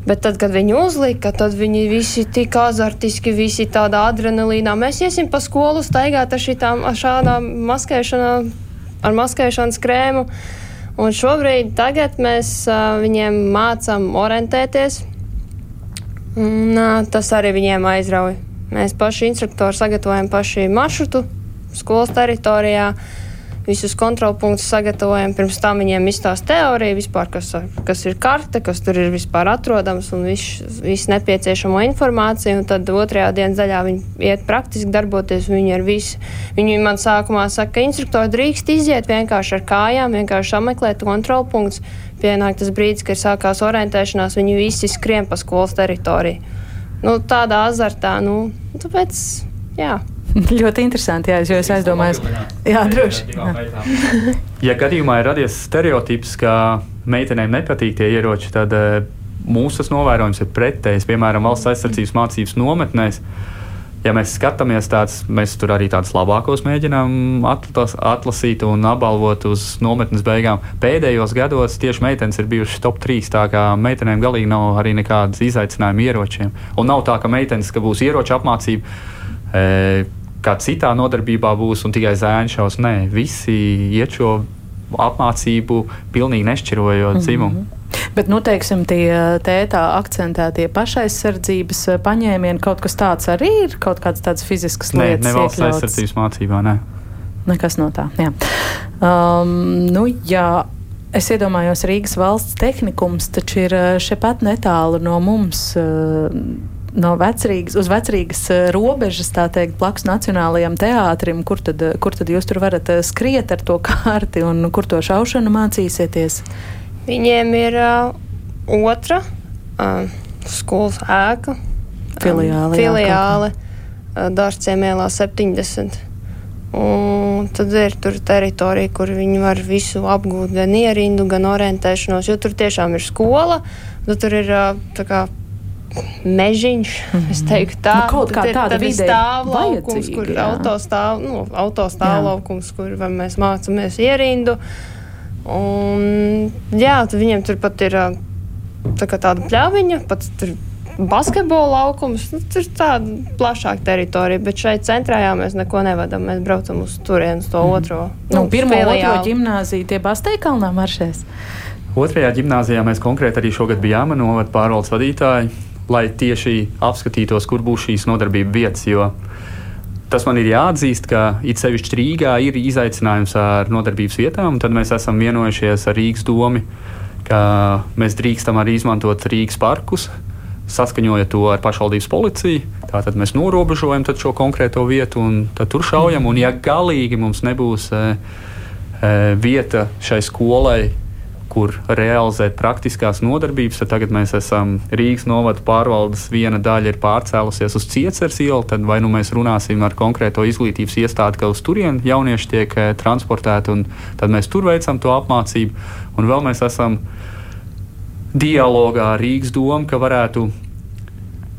Bet tad, kad viņi uzlika, tad viņi visi tik azartiski, visi tādā adrenalīnā. Mēs iesim pa skolu staigāt ar šitām, ar šādām maskēšanām, ar maskēšanas krēmu. Un šobrīd mēs uh, viņiem mācām orientēties, Un, tas arī viņiem aizrauja. Mēs paši instruktori sagatavojam paši maršrutu skolas teritorijā. Visus kontrolpunktus sagatavojam. Pirms tam viņiem izstāsta teorija, vispār, kas, kas ir karte, kas tur ir vispār atrodams un viss vis nepieciešamo informāciju. Un tad otrajā dienas daļā viņi iet praktiski darboties. Viņi, visu, viņi man sākumā saka, ka instruktori drīkst iziet vienkārši ar kājām, vienkārši apmeklēt kontrolpunktus. Pienāk tas brīdis, kad sākās orientēšanās, viņi visi skrien pa skolas teritoriju. Nu, tādā azartā, nu, tāpēc, jā. ļoti interesanti, jā, jo es aizdomājos. Jā, droši. Jā. Ja gadījumā ir radies stereotips, ka meitenēm nepatīk tie ieroči, tad uh, mūsu novērojums ir pretējs. Piemēram, valsts aizsardzības mācības nometnēs. Ja mēs skatāmies tādus, mēs tur arī tādus labākos mēģinām atlas, atlasīt un apbalvot uz nometnes beigām. Pēdējos gados tieši meitenes ir bijušas top 3, tā kā meitenēm galīgi nav arī nekādas izaicinājuma ieročiem. Un nav tā, ka meitenes, ka būs ieroču apmācība. E, kā citā nodarbībā būs un tikai zēni šaus. Nē, visi iet šo apmācību pilnīgi nešķirojot mhm. dzimumu. Mm -hmm. Bet, nu, teiksim, tie tētā akcentētie pašaizsardzības paņēmieni, kaut kas tāds arī ir, kaut kādas tādas fiziskas nē, lietas. Ne valsts iekļauts. aizsardzības mācībā, nē. Nekas no tā, jā. Um, nu, jā. Es iedomājos, Rīgas valsts tehnikums taču ir šepat netālu no mums. Uh, no vecrīgas, uz vecrīgas eh, robežas, tā teikt, blakus Nacionālajam teātrim, kur tad, eh, kur tad jūs tur varat eh, skriet ar to kārti un kur to šaušanu mācīsieties? Viņiem ir uh, otra uh, skolas ēka. Filiāli. Um, filiāli uh, Dārciem ielā 70. Un tad ir tur teritorija, kur viņi var visu apgūt, gan ierindu, gan orientēšanos, jo tur tiešām ir skola. Nu, tur ir tā kā mežiņš, mm es teiktu, tā nu, kaut kā tāda vide stāvlaukums, kur autostāv, nu, autostāvlaukums, kur mēs mācāmies ierindu. Un, jā, viņiem tur pat ir tā tāda pļaviņa, pat tur basketbola laukums. Nu, tur ir tāda plašāka teritorija, bet šeit centrā jā, mēs neko nevadām. Mēs braucam uz turienes to mm. otro. Nu, nu, pirmo otro ģimnāziju tie Basteikalnā maršēs. Otrajā gimnājā mēs konkrēti arī šogad bijām novada pārvaldes vadītāji lai tieši apskatītos, kur būs šīs nodarbības vietas. Jo tas man ir jāatzīst, ka it sevišķi Rīgā ir izaicinājums ar nodarbības vietām, un tad mēs esam vienojušies ar Rīgas domu, ka mēs drīkstam arī izmantot Rīgas parkus. Saskaņojot to ar pašvaldības policiju, tātad mēs norobežojam šo konkrēto vietu un tur šaujam. Un, ja galīgi mums nebūs e, e, vieta šai skolai, kur realizēt praktiskās nodarbības. Tad tagad mēs esam Rīgas novada pārvaldes viena daļa ir pārcēlusies uz Ciecers ielu, tad vai nu mēs runāsim ar konkrēto izglītības iestādi, ka uz turieni jaunieši tiek eh, transportēti, un tad mēs tur veicam to apmācību. Un vēl mēs esam dialogā ar Rīgas domu, ka varētu,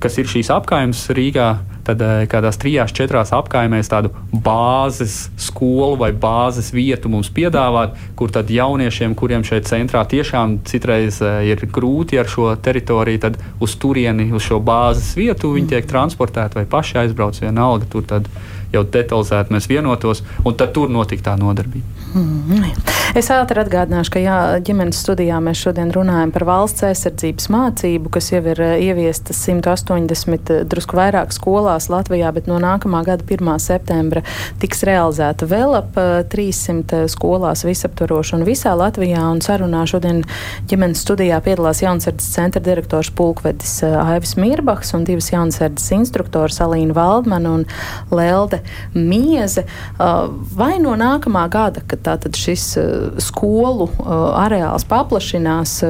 kas ir šīs apkaimes Rīgā, tad eh, kādās trijās, četrās apkaimēs tādu bāzes skolu vai bāzes vietu mums piedāvāt, kur tad jauniešiem, kuriem šeit centrā tiešām citreiz eh, ir grūti ar šo teritoriju, tad uz turieni, uz šo bāzes vietu viņi tiek transportēti vai paši aizbrauc vienalga. Tur tad jau detalizēti mēs vienotos, un tad tur notika tā nodarbība. Mm. Es ātri atgādināšu, ka jā, ģimenes studijā mēs šodien runājam par valsts aizsardzības mācību, kas jau ir eh, ieviesta 180 eh, drusku vairāk skolās Latvijā, bet no nākamā gada 1. septembra tiks realizēta vēl ap 300 eh, skolās visaptvaroši un visā Latvijā. Un sarunā šodien ģimenes studijā piedalās Jaunsardzes centra direktors Pulkvedis Aivis Mirbachs un divas Jaunsardzes instruktors Alīna Valdmana un Lelde Mieze. Vai no nākamā gada, kad tātad šis skolu areāls paplašinās.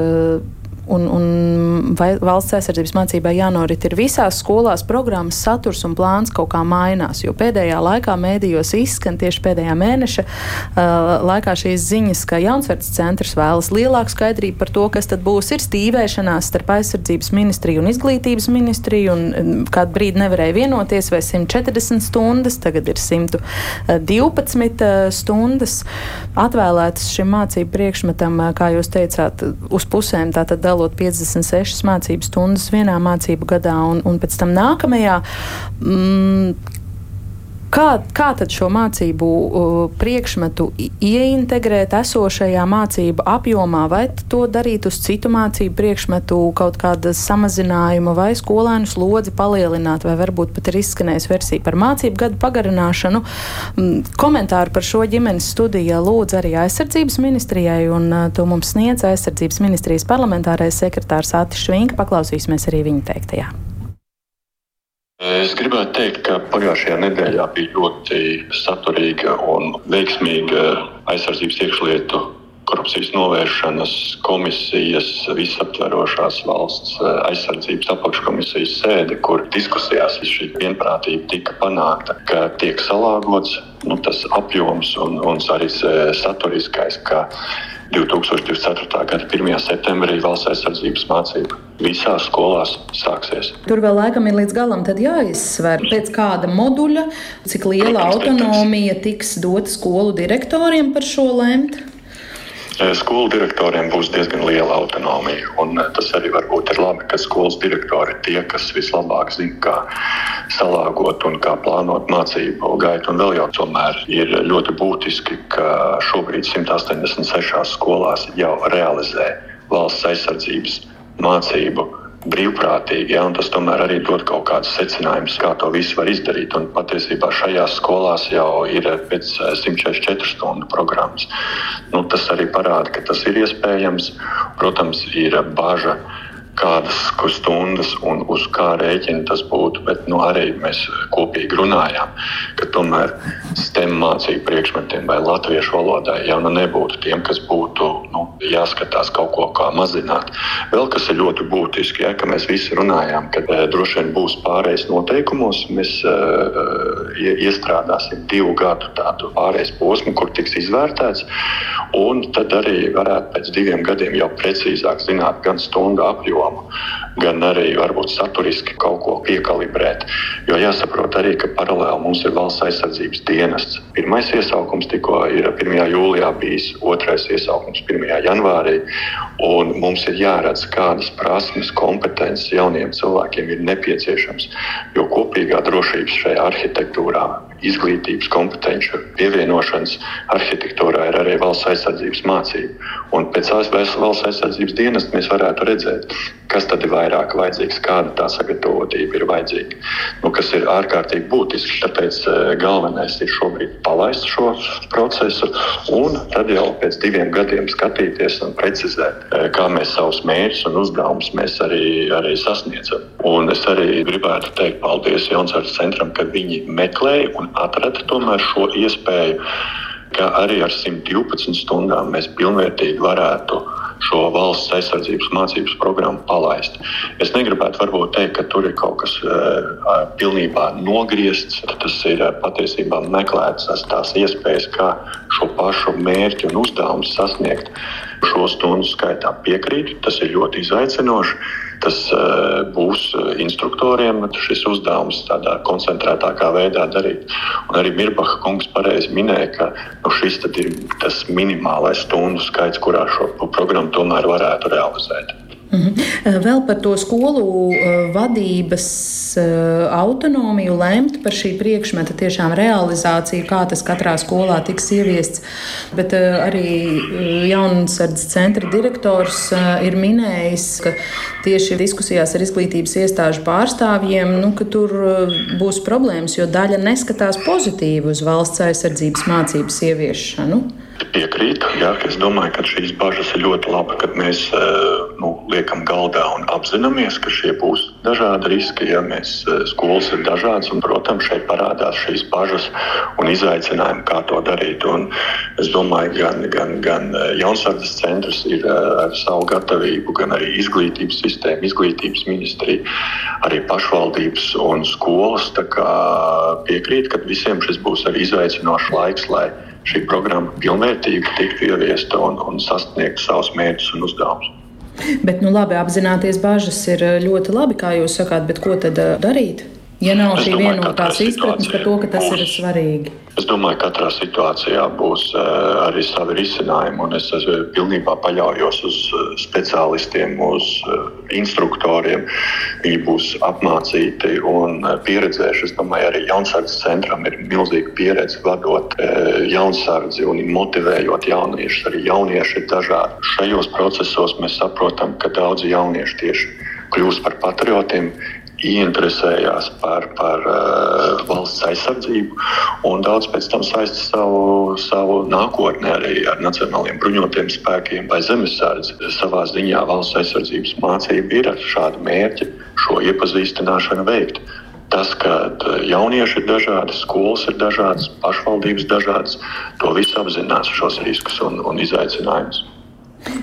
Uh, un, un valsts aizsardzības mācībai jānorit ir visās skolās programmas saturs un plāns kaut kā mainās, jo pēdējā laikā mēdījos izskan tieši pēdējā mēneša uh, laikā šīs ziņas, ka Jaunsverts centrs vēlas lielāku skaidrību par to, kas tad būs ir stīvēšanās starp aizsardzības ministriju un izglītības ministriju, un kādu brīdi nevarēja vienoties, vai 140 stundas, tagad ir 112 stundas. Atvēlētas šim mācību priekšmetam, kā jūs teicāt, uz pusēm tātad dalot 56 mācību stundas vienā mācību gadā un, un pēc tam nākamajā. Mm, Kā, kā tad šo mācību uh, priekšmetu ieintegrēt esošajā mācību apjomā, vai to darīt uz citu mācību priekšmetu, kaut kāda samazinājuma, vai skolēnu slodzi palielināt, vai varbūt pat ir izskanējusi versija par mācību gadu pagarināšanu. Mm, komentāru par šo ģimenes studiju lūdzu arī aizsardzības ministrijai, un uh, to mums sniedz aizsardzības ministrijas parlamentārais sekretārs Atis Švinka. Paklausīsimies arī viņa teiktajā. Es gribētu teikt, ka pagājušajā nedēļā bija ļoti saturīga un veiksmīga aizsardzības iekšlietu korupcijas novēršanas komisijas visaptverošās valsts aizsardzības apakškomisijas sēde, kur diskusijās šī vienprātība tika panākta, ka tiek salāgots nu, tas apjoms un, un arī saturiskais. 2024. gada 1. septembrī valsts aizsardzības mācība visās skolās sāksies. Tur vēl laikam ir līdz galam jāizsver, pēc kāda moduļa, cik liela autonomija tiks dota skolu direktoriem par šo lemt. Skolu direktoriem būs diezgan liela autonomija. Un tas arī varbūt ir labi, ka skolas direktori ir tie, kas vislabāk zina, kā salāgot un kā plānot mācību gaitu. Un vēl jau tomēr ir ļoti būtiski, ka šobrīd 186 skolās jau realizē valsts aizsardzības mācību brīvprātīgi. Ja, tas tomēr arī dod kaut kādus secinājumus, kā to visu var izdarīt. Un patiesībā šajās skolās jau ir pēc 144 eh, stundu programmas. Nu, tas arī parāda, ka tas ir iespējams. Protams, ir bažas kādas stundas un uz kā rēķina tas būtu. Bet nu, arī mēs kopīgi runājām, ka tomēr STEM mācību priekšmetiem vai latviešu valodai jau nu nebūtu tiem, kas būtu nu, jāskatās kaut ko kā mazināt. Vēl kas ir ļoti būtiski, ja, ka mēs visi runājām, ka e, droši vien būs pārējais noteikumos. Mēs e, iestrādāsim divu gadu tādu pārējais posmu, kur tiks izvērtēts. Un tad arī varētu pēc diviem gadiem jau precīzāk zināt gan stundu apjomu apjomu, gan arī varbūt saturiski kaut ko piekalibrēt. Jo jāsaprot arī, ka paralēli mums ir valsts aizsardzības dienests. Pirmais iesaukums tikko ir 1. jūlijā bijis, otrais iesaukums 1. janvārī. Mums ir jāredz, kādas prasmes, kompetences jauniem cilvēkiem ir nepieciešams. Jo kopīgā drošības šajā arhitektūrā izglītības kompetenci pievienošanas arhitektūrā ir arī valsts aizsardzības mācība. Un pēc valsts aizsardzības dienas mēs varētu redzēt, kas tad ir vairāk vajadzīgs, kāda tā sagatavotība ir vajadzīga. Nu, kas ir ārkārtīgi būtiski. Tāpēc eh, galvenais ir šobrīd palaist šo procesu un tad jau pēc diviem gadiem skatīties un precizēt, eh, kā mēs savus mērķus un uzdevumus arī, arī sasniedzam. Un es arī gribētu teikt paldies Jaunzēras centram, ka viņi meklēja un atrada tomēr šo iespēju, ka arī ar 112 stundām mēs pilnvērtīgi varētu šo valsts aizsardzības mācības programmu palaist. Es negribētu varbūt teikt, ka tur ir kaut kas uh, pilnībā nogriezts. Tas ir uh, patiesībā meklēts tās iespējas, kā šo pašu mērķu un uzdevumu sasniegt. Šo stundu skaitā piekrītu, tas ir ļoti izaicinoši. Tas uh, būs instruktoriem šis uzdevums tādā koncentrētākā veidā darīt. Un arī Mirbaha kungs pareizi minēja, ka nu, šis ir tas minimālais stundu skaits, kurā šo programmu tomēr varētu realizēt. Mhm. Vēl par to skolu vadības autonomiju lemt par šī priekšmeta tiešām realizāciju, kā tas katrā skolā tiks ieviests. Bet arī Jaunasardzes centra direktors ir minējis, ka tieši diskusijās ar izglītības iestāžu pārstāvjiem, nu, tur būs problēmas, jo daļa neskatās pozitīvi uz valsts aizsardzības mācības ieviešanu. Piekrītu. Jā, es domāju, ka šīs bažas ir ļoti labi, kad mēs eh, nu, liekam galdā un apzināmies, ka šie būs dažādi riski. Ja mēs eh, skolas ir dažādas, un, protams, šeit parādās šīs bažas un izaicinājumi, kā to darīt. Un es domāju, gan, gan, gan eh, Jaunzēdzes centrs ir ar savu gatavību, gan arī izglītības sistēma, izglītības ministrija, arī pašvaldības un skolas piekrīt, ka visiem šis būs arī izaicinošs laiks šī programma pilnvērtīgi tiktu ieviesta un, un sasniegt savus mērķus un uzdevumus. Bet, nu, labi, apzināties bažas ir ļoti labi, kā jūs sakāt, bet ko tad darīt? Ja nav šī vienotās izpratnes par to, ka tas būs, ir svarīgi. Es domāju, ka katrā situācijā būs uh, arī savi risinājumi, un es esmu pilnībā paļaujos uz uh, speciālistiem, uz uh, instruktoriem. Viņi būs apmācīti un pieredzējuši. Es domāju, arī jaunsardzes centram ir milzīga pieredze vadot jaunsardzi un motivējot jauniešus. Arī jaunieši ir dažādi. Šajos procesos mēs saprotam, ka daudzi jaunieši tieši kļūst par patriotiem, ieinteresējās par, par uh, valsts aizsardzību un daudz pēc tam saista savu, savu nākotni arī ar nacionāliem bruņotiem spēkiem vai zemesardzi. Savā ziņā valsts aizsardzības mācība ir ar šādu mērķi šo iepazīstināšanu veikt. Tas, ka eh, jaunieši ir dažādi, skolas ir dažādas, pašvaldības dažādas, to visu apzinās šos riskus un, un izaicinājumus.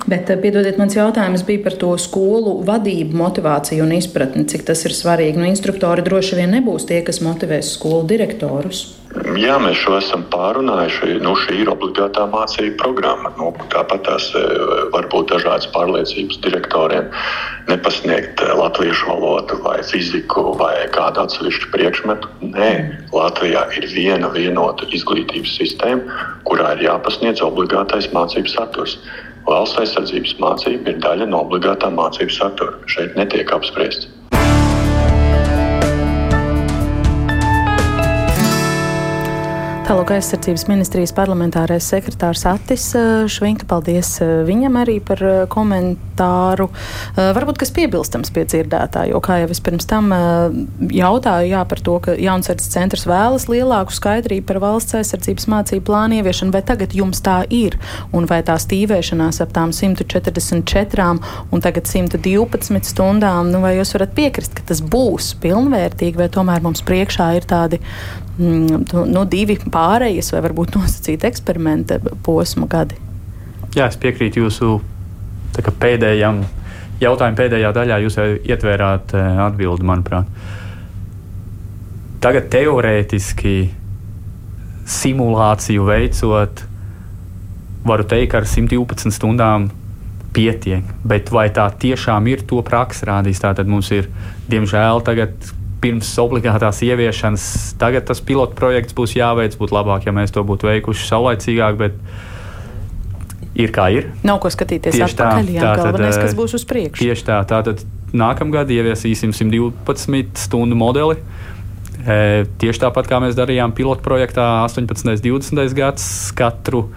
Bet, eh, piedodiet, mans jautājums bija par to skolu vadību, motivāciju un izpratni, cik tas ir svarīgi. Nu, instruktori droši vien nebūs tie, kas motivēs skolu direktorus. Jā, mēs šo esam pārunājuši. Nu, šī ir obligātā mācību programma. Nu, tāpat tās eh, var būt dažādas pārliecības direktoriem nepasniegt eh, latviešu valodu, vai fiziku, vai kādu atsevišķu priekšmetu. Nē, Latvijā ir viena vienota izglītības sistēma, kurā ir jāpasniedz obligātais mācību saturs. Valsts aizsardzības mācība ir daļa no obligātā mācību satura. Šeit netiek apspriests. Tālāk aizsardzības ministrijas parlamentārais sekretārs Atis eh, Švinka. Paldies eh, viņam arī par eh, komentāru. Varbūt kas piebilstams pie dzirdētā, jo, kā jau es pirms tam jautāju, jā, par to, ka jaunsardzes centrs vēlas lielāku skaidrību par valsts aizsardzības mācību plānu ieviešanu, vai tagad jums tā ir, un vai tā stīvēšanās ap tām 144 un tagad 112 stundām, nu, vai jūs varat piekrist, ka tas būs pilnvērtīgi, vai tomēr mums priekšā ir tādi nu, divi pārējas vai varbūt nosacīta eksperimenta posma gadi. Jā, es piekrītu jūsu pēdējam jautājumam, pēdējā daļā. Jūs jau ietvērāt eh, atbildi, manuprāt. Tagad teorētiski simulāciju veicot, varu teikt, ar 112 stundām pietiek. Bet vai tā tiešām ir to praksa rādījis? Tātad mums ir, diemžēl, tagad pirms obligātās ieviešanas. Tagad tas pilotu projekts būs jāveic, būtu labāk, ja mēs to būtu veikuši saulaicīgāk. Bet ir kā ir. Nav ko skatīties tieši atpakaļ, tā, jā, tā galvenais, tad, kas būs uz priekšu. Tieši tā, tātad nākamgad ieviesīsim 112 stundu modeli. E, tieši tāpat kā mēs darījām pilotu projektā 18. un 20. gads, katru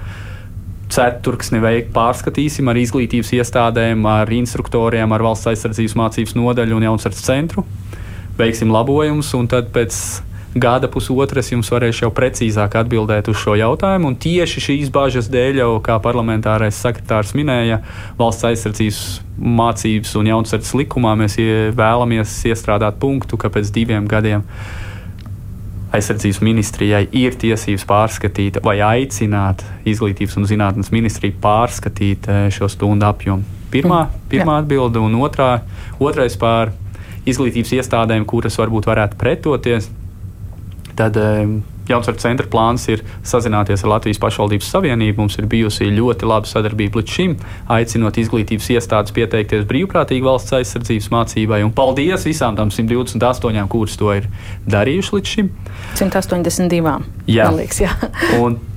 ceturksni veikt pārskatīsim ar izglītības iestādēm, ar instruktoriem, ar valsts aizsardzības mācības nodaļu un jaunsardz centru veiksim labojumus, un tad pēc gada pusotras jums varēšu jau precīzāk atbildēt uz šo jautājumu. Un tieši šīs bāžas dēļ, jau kā parlamentārais sekretārs minēja, valsts aizsardzības mācības un jaunsardzes likumā mēs vēlamies iestrādāt punktu, ka pēc diviem gadiem aizsardzības ministrijai ir tiesības pārskatīt vai aicināt izglītības un zinātnes ministriju pārskatīt eh, šo stundu apjomu. Pirmā, pirmā atbilde un otrā, otrais pār izglītības iestādēm, kuras varbūt varētu pretoties. Tad Jaunsvaru centra plāns ir sazināties ar Latvijas pašvaldības savienību. Mums ir bijusi ļoti laba sadarbība līdz šim, aicinot izglītības iestādes pieteikties brīvprātīgi valsts aizsardzības mācībai. Un paldies visām tām 128, kuras to ir darījuši līdz šim. 182. Jā, liekas, jā.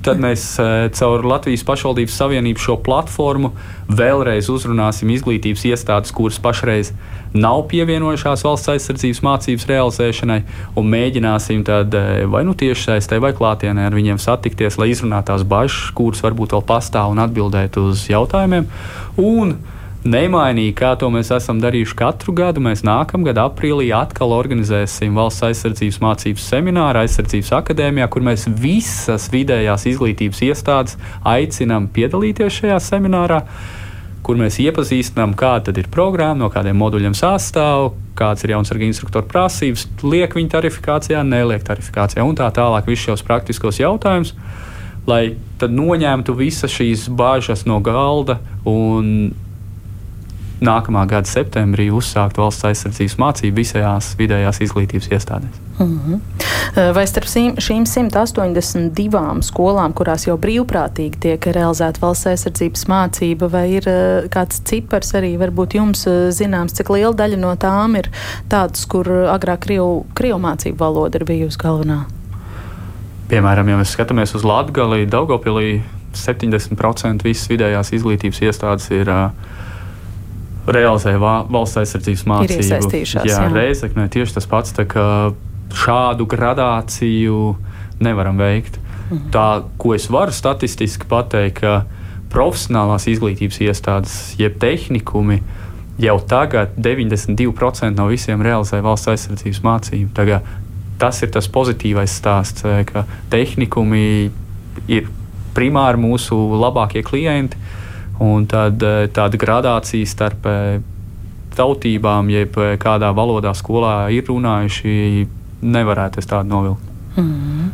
Tad mēs eh, caur Latvijas pašvaldības savienību šo platformu vēlreiz uzrunāsim izglītības iestādes, kuras pašreiz nav pievienojušās valsts aizsardzības mācības realizēšanai, un mēģināsim tad eh, vai nu tiešsaistē vai klātienē ar viņiem satikties, lai izrunātu tās bažas, kuras varbūt vēl pastāv un atbildētu uz jautājumiem. Un nemainīgi, kā to mēs esam darījuši katru gadu, mēs nākamgad aprīlī atkal organizēsim valsts aizsardzības mācības semināru aizsardzības akadēmijā, kur mēs visas vidējās izglītības iestādes aicinām piedalīties šajā seminārā kur mēs iepazīstinām, kāda ir programma, no kādiem moduļiem sastāv, kāds ir jauns argi instruktoru prasības, liek viņa tarifikācijā, neliek tarifikācijā un tā tālāk. Visus šos praktiskos jautājumus, lai noņemtu visas šīs bāžas no galda un nākamā gada septembrī uzsākt valsts aizsardzības mācību visajās vidējās izglītības iestādēs. Mm -hmm. Vai starp šīm 182 skolām, kurās jau brīvprātīgi tiek realizēta valsts aizsardzības mācība, vai ir eh, kāds cipars arī varbūt jums eh, zināms, cik liela daļa no tām ir tādas, kur agrāk krievu, krievu mācību valoda ir bijusi galvenā? Piemēram, ja mēs skatāmies uz Latviju, Daugopilī 70% visas vidējās izglītības iestādes ir uh, realizē valsts aizsardzības mācību. Jā, jā. Reizeknē tieši tas pats, tā kā šādu gradāciju nevaram veikt. Mhm. Tā, ko es varu statistiski pateikt, ka profesionālās izglītības iestādes, jeb tehnikumi, jau tagad 92% no visiem realizē valsts aizsardzības mācību. Tagad, tas ir tas pozitīvais stāsts, ka tehnikumi ir primāri mūsu labākie klienti Un tad eh, tāda gradācija starp eh, tautībām, jeb eh, kādā valodā skolā ir runājuši, nevarētu es tādu novilkt. Mm.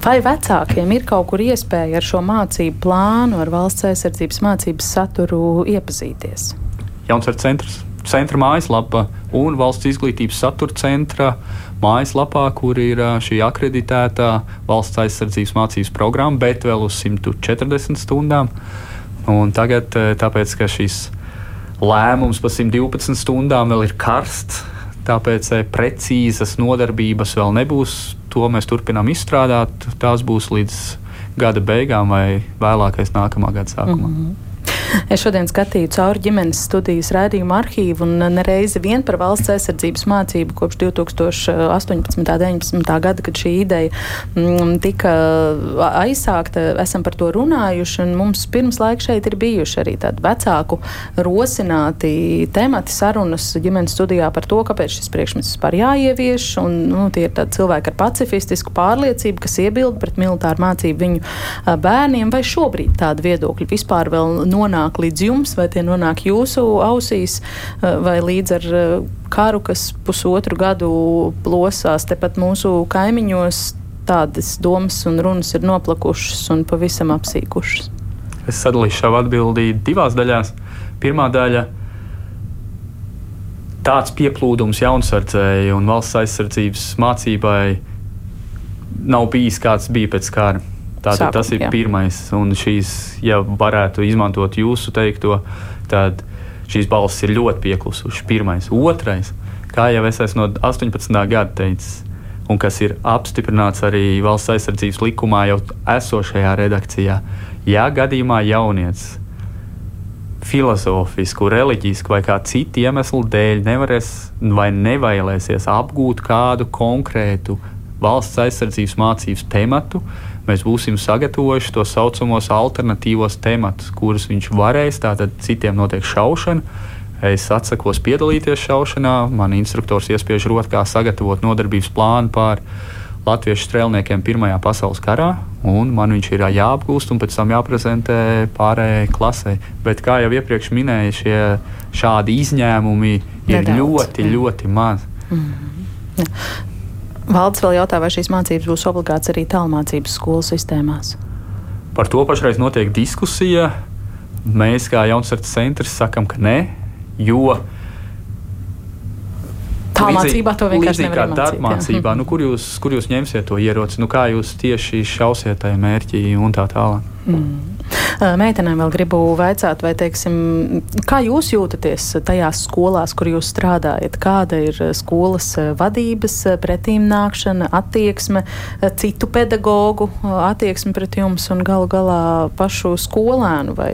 Vai vecākiem ir kaut kur iespēja ar šo mācību plānu, ar valsts aizsardzības mācības saturu iepazīties? Jaunsver centrs, centra mājaslapa un valsts izglītības satura centra mājaslapā, kur ir šī akreditētā valsts aizsardzības mācības programma, bet vēl uz 140 stundām. Un tagad, eh, tāpēc, ka šis lēmums par 112 stundām vēl ir karsts, tāpēc eh, precīzas nodarbības vēl nebūs. To mēs turpinām izstrādāt. Tās būs līdz gada beigām vai vēlākais nākamā gada sākumā. Mm -hmm. Es šodien skatīju cauri ģimenes studijas rādījumu arhīvu un nereizi vien par valsts aizsardzības mācību kopš 2018. un 2019. gada, kad šī ideja mm, tika aizsākta, esam par to runājuši. Mums pirms laika šeit ir bijuši arī tādi vecāku rosināti temati sarunas ģimenes studijā par to, kāpēc šis priekšmets vispār jāievieš. Un, nu, tie ir cilvēki ar pacifistisku pārliecību, kas iebilda pret militāru mācību viņu bērniem, vai šobrīd tāda viedokļa vispār vēl nonāk nonāk līdz jums, vai tie nonāk jūsu ausīs, eh, vai līdz ar eh, karu, kas pusotru gadu plosās tepat mūsu kaimiņos, tādas domas un runas ir noplakušas un pavisam apsīkušas. Es sadalīšu savu atbildību divās daļās. Pirmā daļa - tāds pieplūdums jaunsardzēji un valsts aizsardzības mācībai nav bijis kāds bija pēc kara. Tātad Sākum, tas ir jā. pirmais, un šīs, ja varētu izmantot jūsu teikto, tad šīs balss ir ļoti pieklusušas. Pirmais, otrais, kā jau es esmu no 18. gada teicis, un kas ir apstiprināts arī valsts aizsardzības likumā jau esošajā redakcijā, ja gadījumā jaunietis filozofisku, reliģisku vai kā citu iemeslu dēļ nevarēs vai nevēlēsies apgūt kādu konkrētu valsts aizsardzības mācības tematu, mēs būsim sagatavojuši to saucamos alternatīvos tematus, kurus viņš varēs. Tātad citiem notiek šaušana. Es atsakos piedalīties šaušanā. Man instruktors iespiež rot, kā sagatavot nodarbības plānu pār latviešu strēlniekiem Pirmajā pasaules karā. Man viņš ir jāapgūst un pēc tam jāprezentē pārējai klasē. Bet, kā jau iepriekš minēju, šie šādi izņēmumi ir Nedaudz, ļoti, ļoti maz. Mm -hmm. Valdes vēl jautā, vai šīs mācības būs obligāts arī tālmācības skolu sistēmās. Par to pašreiz notiek diskusija. Mēs, kā Jaunzētas centrs, sakam, ka nē, jo tālmācībā to vienkārši nevar izdarīt. Darbmācībā, nu, kur, jūs, kur jūs ņemsiet to ieroci, nu, kā jūs tieši šausiet tajā mērķī un tā tālāk. Mm. Meitenēm vēl gribu vaicāt, vai, teiksim, kā jūs jūtaties tajās skolās, kur jūs strādājat? Kāda ir skolas vadības pretīm nākšana, attieksme, citu pedagoģu attieksme pret jums un galu galā pašu skolēnu vai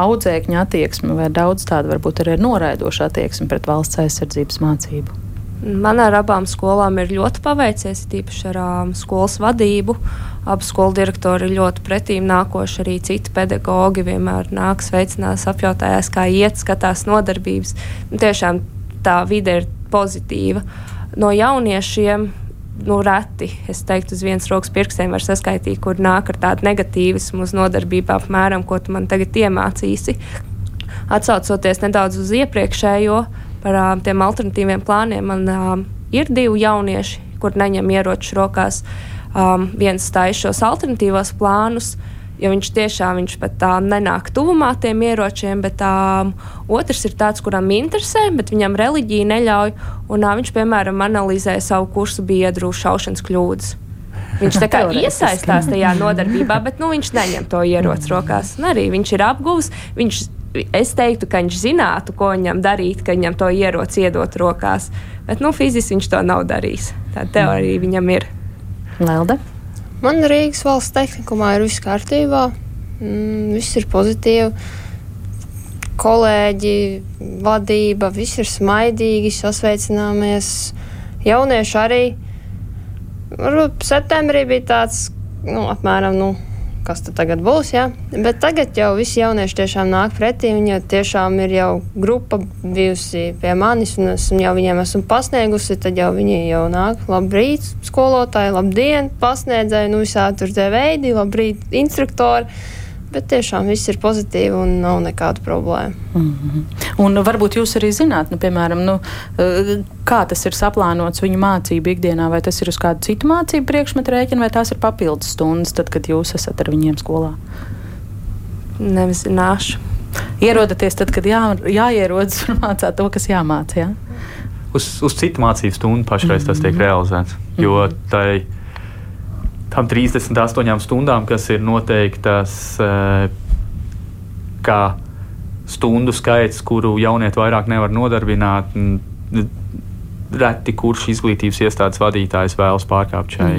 audzēkņu attieksme, vai daudz tādu varbūt arī ir noraidoša attieksme pret valsts aizsardzības mācību? Man ar abām skolām ir ļoti paveicies, tīpaši ar um, skolas vadību. Abi skolu direktori ir ļoti pretīm nākoši, arī citi pedagoģi vienmēr nāk, sveicinās, apjautājās, kā iet, skatās nodarbības. Nu, tiešām tā vide ir pozitīva. No jauniešiem nu, reti, es teiktu, uz vienas rokas pirkstiem var saskaitīt, kur nāk ar tādu negatīvismu uz nodarbību, apmēram, ko tu man tagad iemācīsi. Atsaucoties nedaudz uz iepriekšējo, par uh, tiem alternatīviem plāniem. Man uh, ir divi jaunieši, kur neņem ieročus rokās. Um, viens stājas šos alternatīvos plānus, jo viņš tiešām viņš pat tā nenāk tuvumā tiem ieročiem, bet tā, otrs ir tāds, kuram interesē, bet viņam reliģija neļauj, un uh, viņš, piemēram, analizē savu kursu biedru šaušanas kļūdas. Viņš tā kā iesaistās tajā nodarbībā, bet nu, viņš neņem to ieroci rokās. Un arī viņš ir apguvis. Viņš, es teiktu, ka viņš zinātu, ko viņam darīt, ka viņam to ieroci iedot rokās. Bet nu, fiziski viņš to nav darījis. Tā teorija viņam ir. Lelde? Man Rīgas valsts tehnikumā ir viss kārtībā, mm, viss ir pozitīvi. Kolēģi, vadība, viss ir smaidīgi, sasveicināmies. Jaunieši arī. Varbūt septembrī bija tāds, nu, apmēram, nu, kas tad tagad būs. Ja? Bet tagad jau visi jaunieši tiešām nāk pretī. Viņi tiešām ir jau grupa bijusi pie manis, un es jau viņiem esmu pasniegusi. Tad jau viņi jau nāk, labrīt, skolotāji, labdien, pasniedzēji, nu visādi tur tie veidi, labrīt, instruktori. Bet tiešām viss ir pozitīvi un nav nekādu problēmu. Mm -hmm. Un varbūt jūs arī zināt, nu, piemēram, nu, kā tas ir saplānots viņu mācību ikdienā, vai tas ir uz kādu citu mācību priekšmetu rēķinu, vai tās ir papildus stundas, tad, kad jūs esat ar viņiem skolā? Nezināšu. Ierodaties tad, kad jā, jāierodas un mācāt to, kas jāmācā. Ja? Uz, uz citu mācību stundu pašreiz mm -hmm. tas tiek realizēts. Jo mm -hmm. Tam 38 stundām, kas ir noteiktas eh, kā stundu skaits, kuru jaunieti vairāk nevar nodarbināt. Reti kurš izglītības iestādes vadītājs vēlas pārkāpt šai,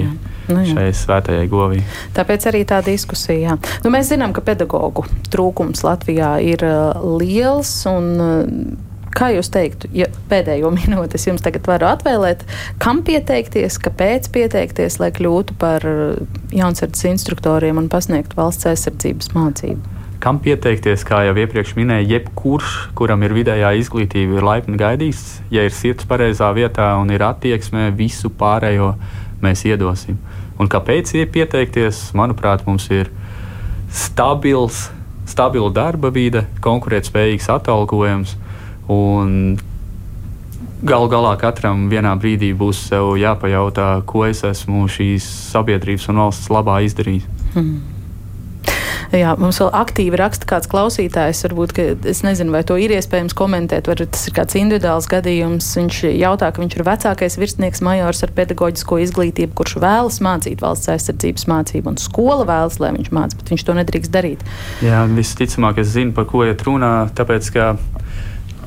nu, jā. šai svētajai govī. Tāpēc arī tā diskusija. Nu, mēs zinām, ka pedagoģu trūkums Latvijā ir uh, liels. Un, uh, Kā jūs teiktu, ja pēdējo minūti es jums tagad varu atvēlēt, kam pieteikties, kāpēc pieteikties, lai kļūtu par uh, jaunsardzes instruktoriem un pasniegtu valsts aizsardzības mācību? Kam pieteikties, kā jau iepriekš minēju, jebkurš, kuram ir vidējā izglītība, ir laipni gaidīts. Ja ir sirds pareizā vietā un ir attieksme, visu pārējo mēs iedosim. Un kāpēc pieteikties? Manuprāt, mums ir stabils, stabila darba vide, konkurētspējīgs atalgojums Un galu galā katram vienā brīdī būs jāpajautā, ko es esmu šīs sabiedrības un valsts labā izdarījis. Hmm. Jā, mums vēl aktīvi raksta kāds klausītājs. Varbūt, ka es nezinu, vai to ir iespējams komentēt, vai tas ir kāds individuāls gadījums. Viņš jautā, ka viņš ir vecākais virsnieks majors ar pedagoģisko izglītību, kurš vēlas mācīt valsts aizsardzības mācību, un skola vēlas, lai viņš mācītu, bet viņš to nedrīkst darīt. Jā, visticamāk, es zinu, par ko iet runā, tāpēc, ka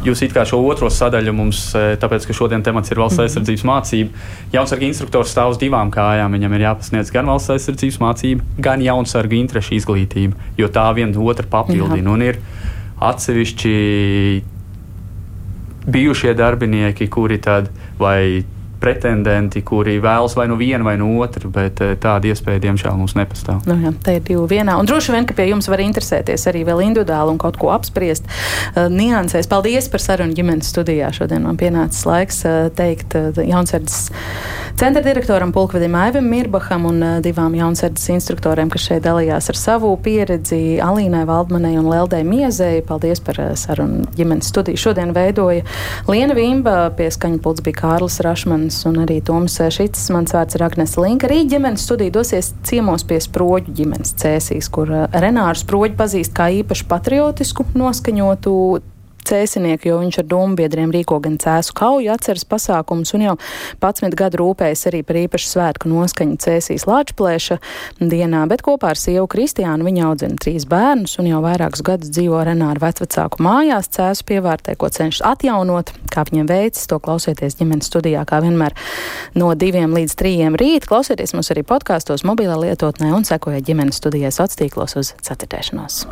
Jūs it kā šo otro sadaļu mums, e, tāpēc, ka šodien temats ir valsts mhm. aizsardzības mācība. Jaunsarga instruktors stāv uz divām kājām. Viņam ir jāpasniedz gan valsts aizsardzības mācība, gan jaunsarga interešu izglītība, jo tā viena otru papildina. Jā. Un ir atsevišķi bijušie darbinieki, kuri tad vai pretendenti, kuri vēlas vai nu vienu vai nu otru, bet eh, tāda iespēja, diemžēl, mums nepastāv. Nu, jā, tā ir divi vienā. Un droši vien, ka pie jums var interesēties arī vēl individuāli un kaut ko apspriest. Uh, niansēs. Paldies par sarunu ģimenes studijā. Šodien man pienācis laiks uh, teikt uh, jaunsardzes centra direktoram Pulkvedim Aivim Mirbaham un divām jaunsardzes instruktoriem, kas šeit dalījās ar savu pieredzi Alīnai Valdmanai un Leldai Miezei. Paldies par sarunu ģimenes studiju. Šodien veidoja Liena Vimba, pie skaņa pults bija Kārlis Rašmans Ģimenes un arī Toms Šits. Mans vārds ir Agnes Linka. Arī ģimenes studija dosies ciemos pie sproģu ģimenes cēsīs, kur eh, Renāru sproģu pazīst kā īpaši patriotisku noskaņotu cēsinieku, jo viņš ar dombiedriem rīko gan cēsu kauju atceras pasākumus un jau 11 gadu rūpējas arī par īpašu svētku noskaņu cēsīs Lāčplēša dienā, bet kopā ar sievu Kristiānu viņa audzina trīs bērnus un jau vairākus gadus dzīvo Renāra vecvecāku mājās cēsu pievārtē, ko cenšas atjaunot, kā viņiem veicis, to klausieties ģimenes studijā, kā vienmēr no diviem līdz trījiem rīt. Klausieties mums arī podkāstos, mobilā lietotnē un sekojiet ģimenes studijai sociālos tīklos uz ceturtēšanos.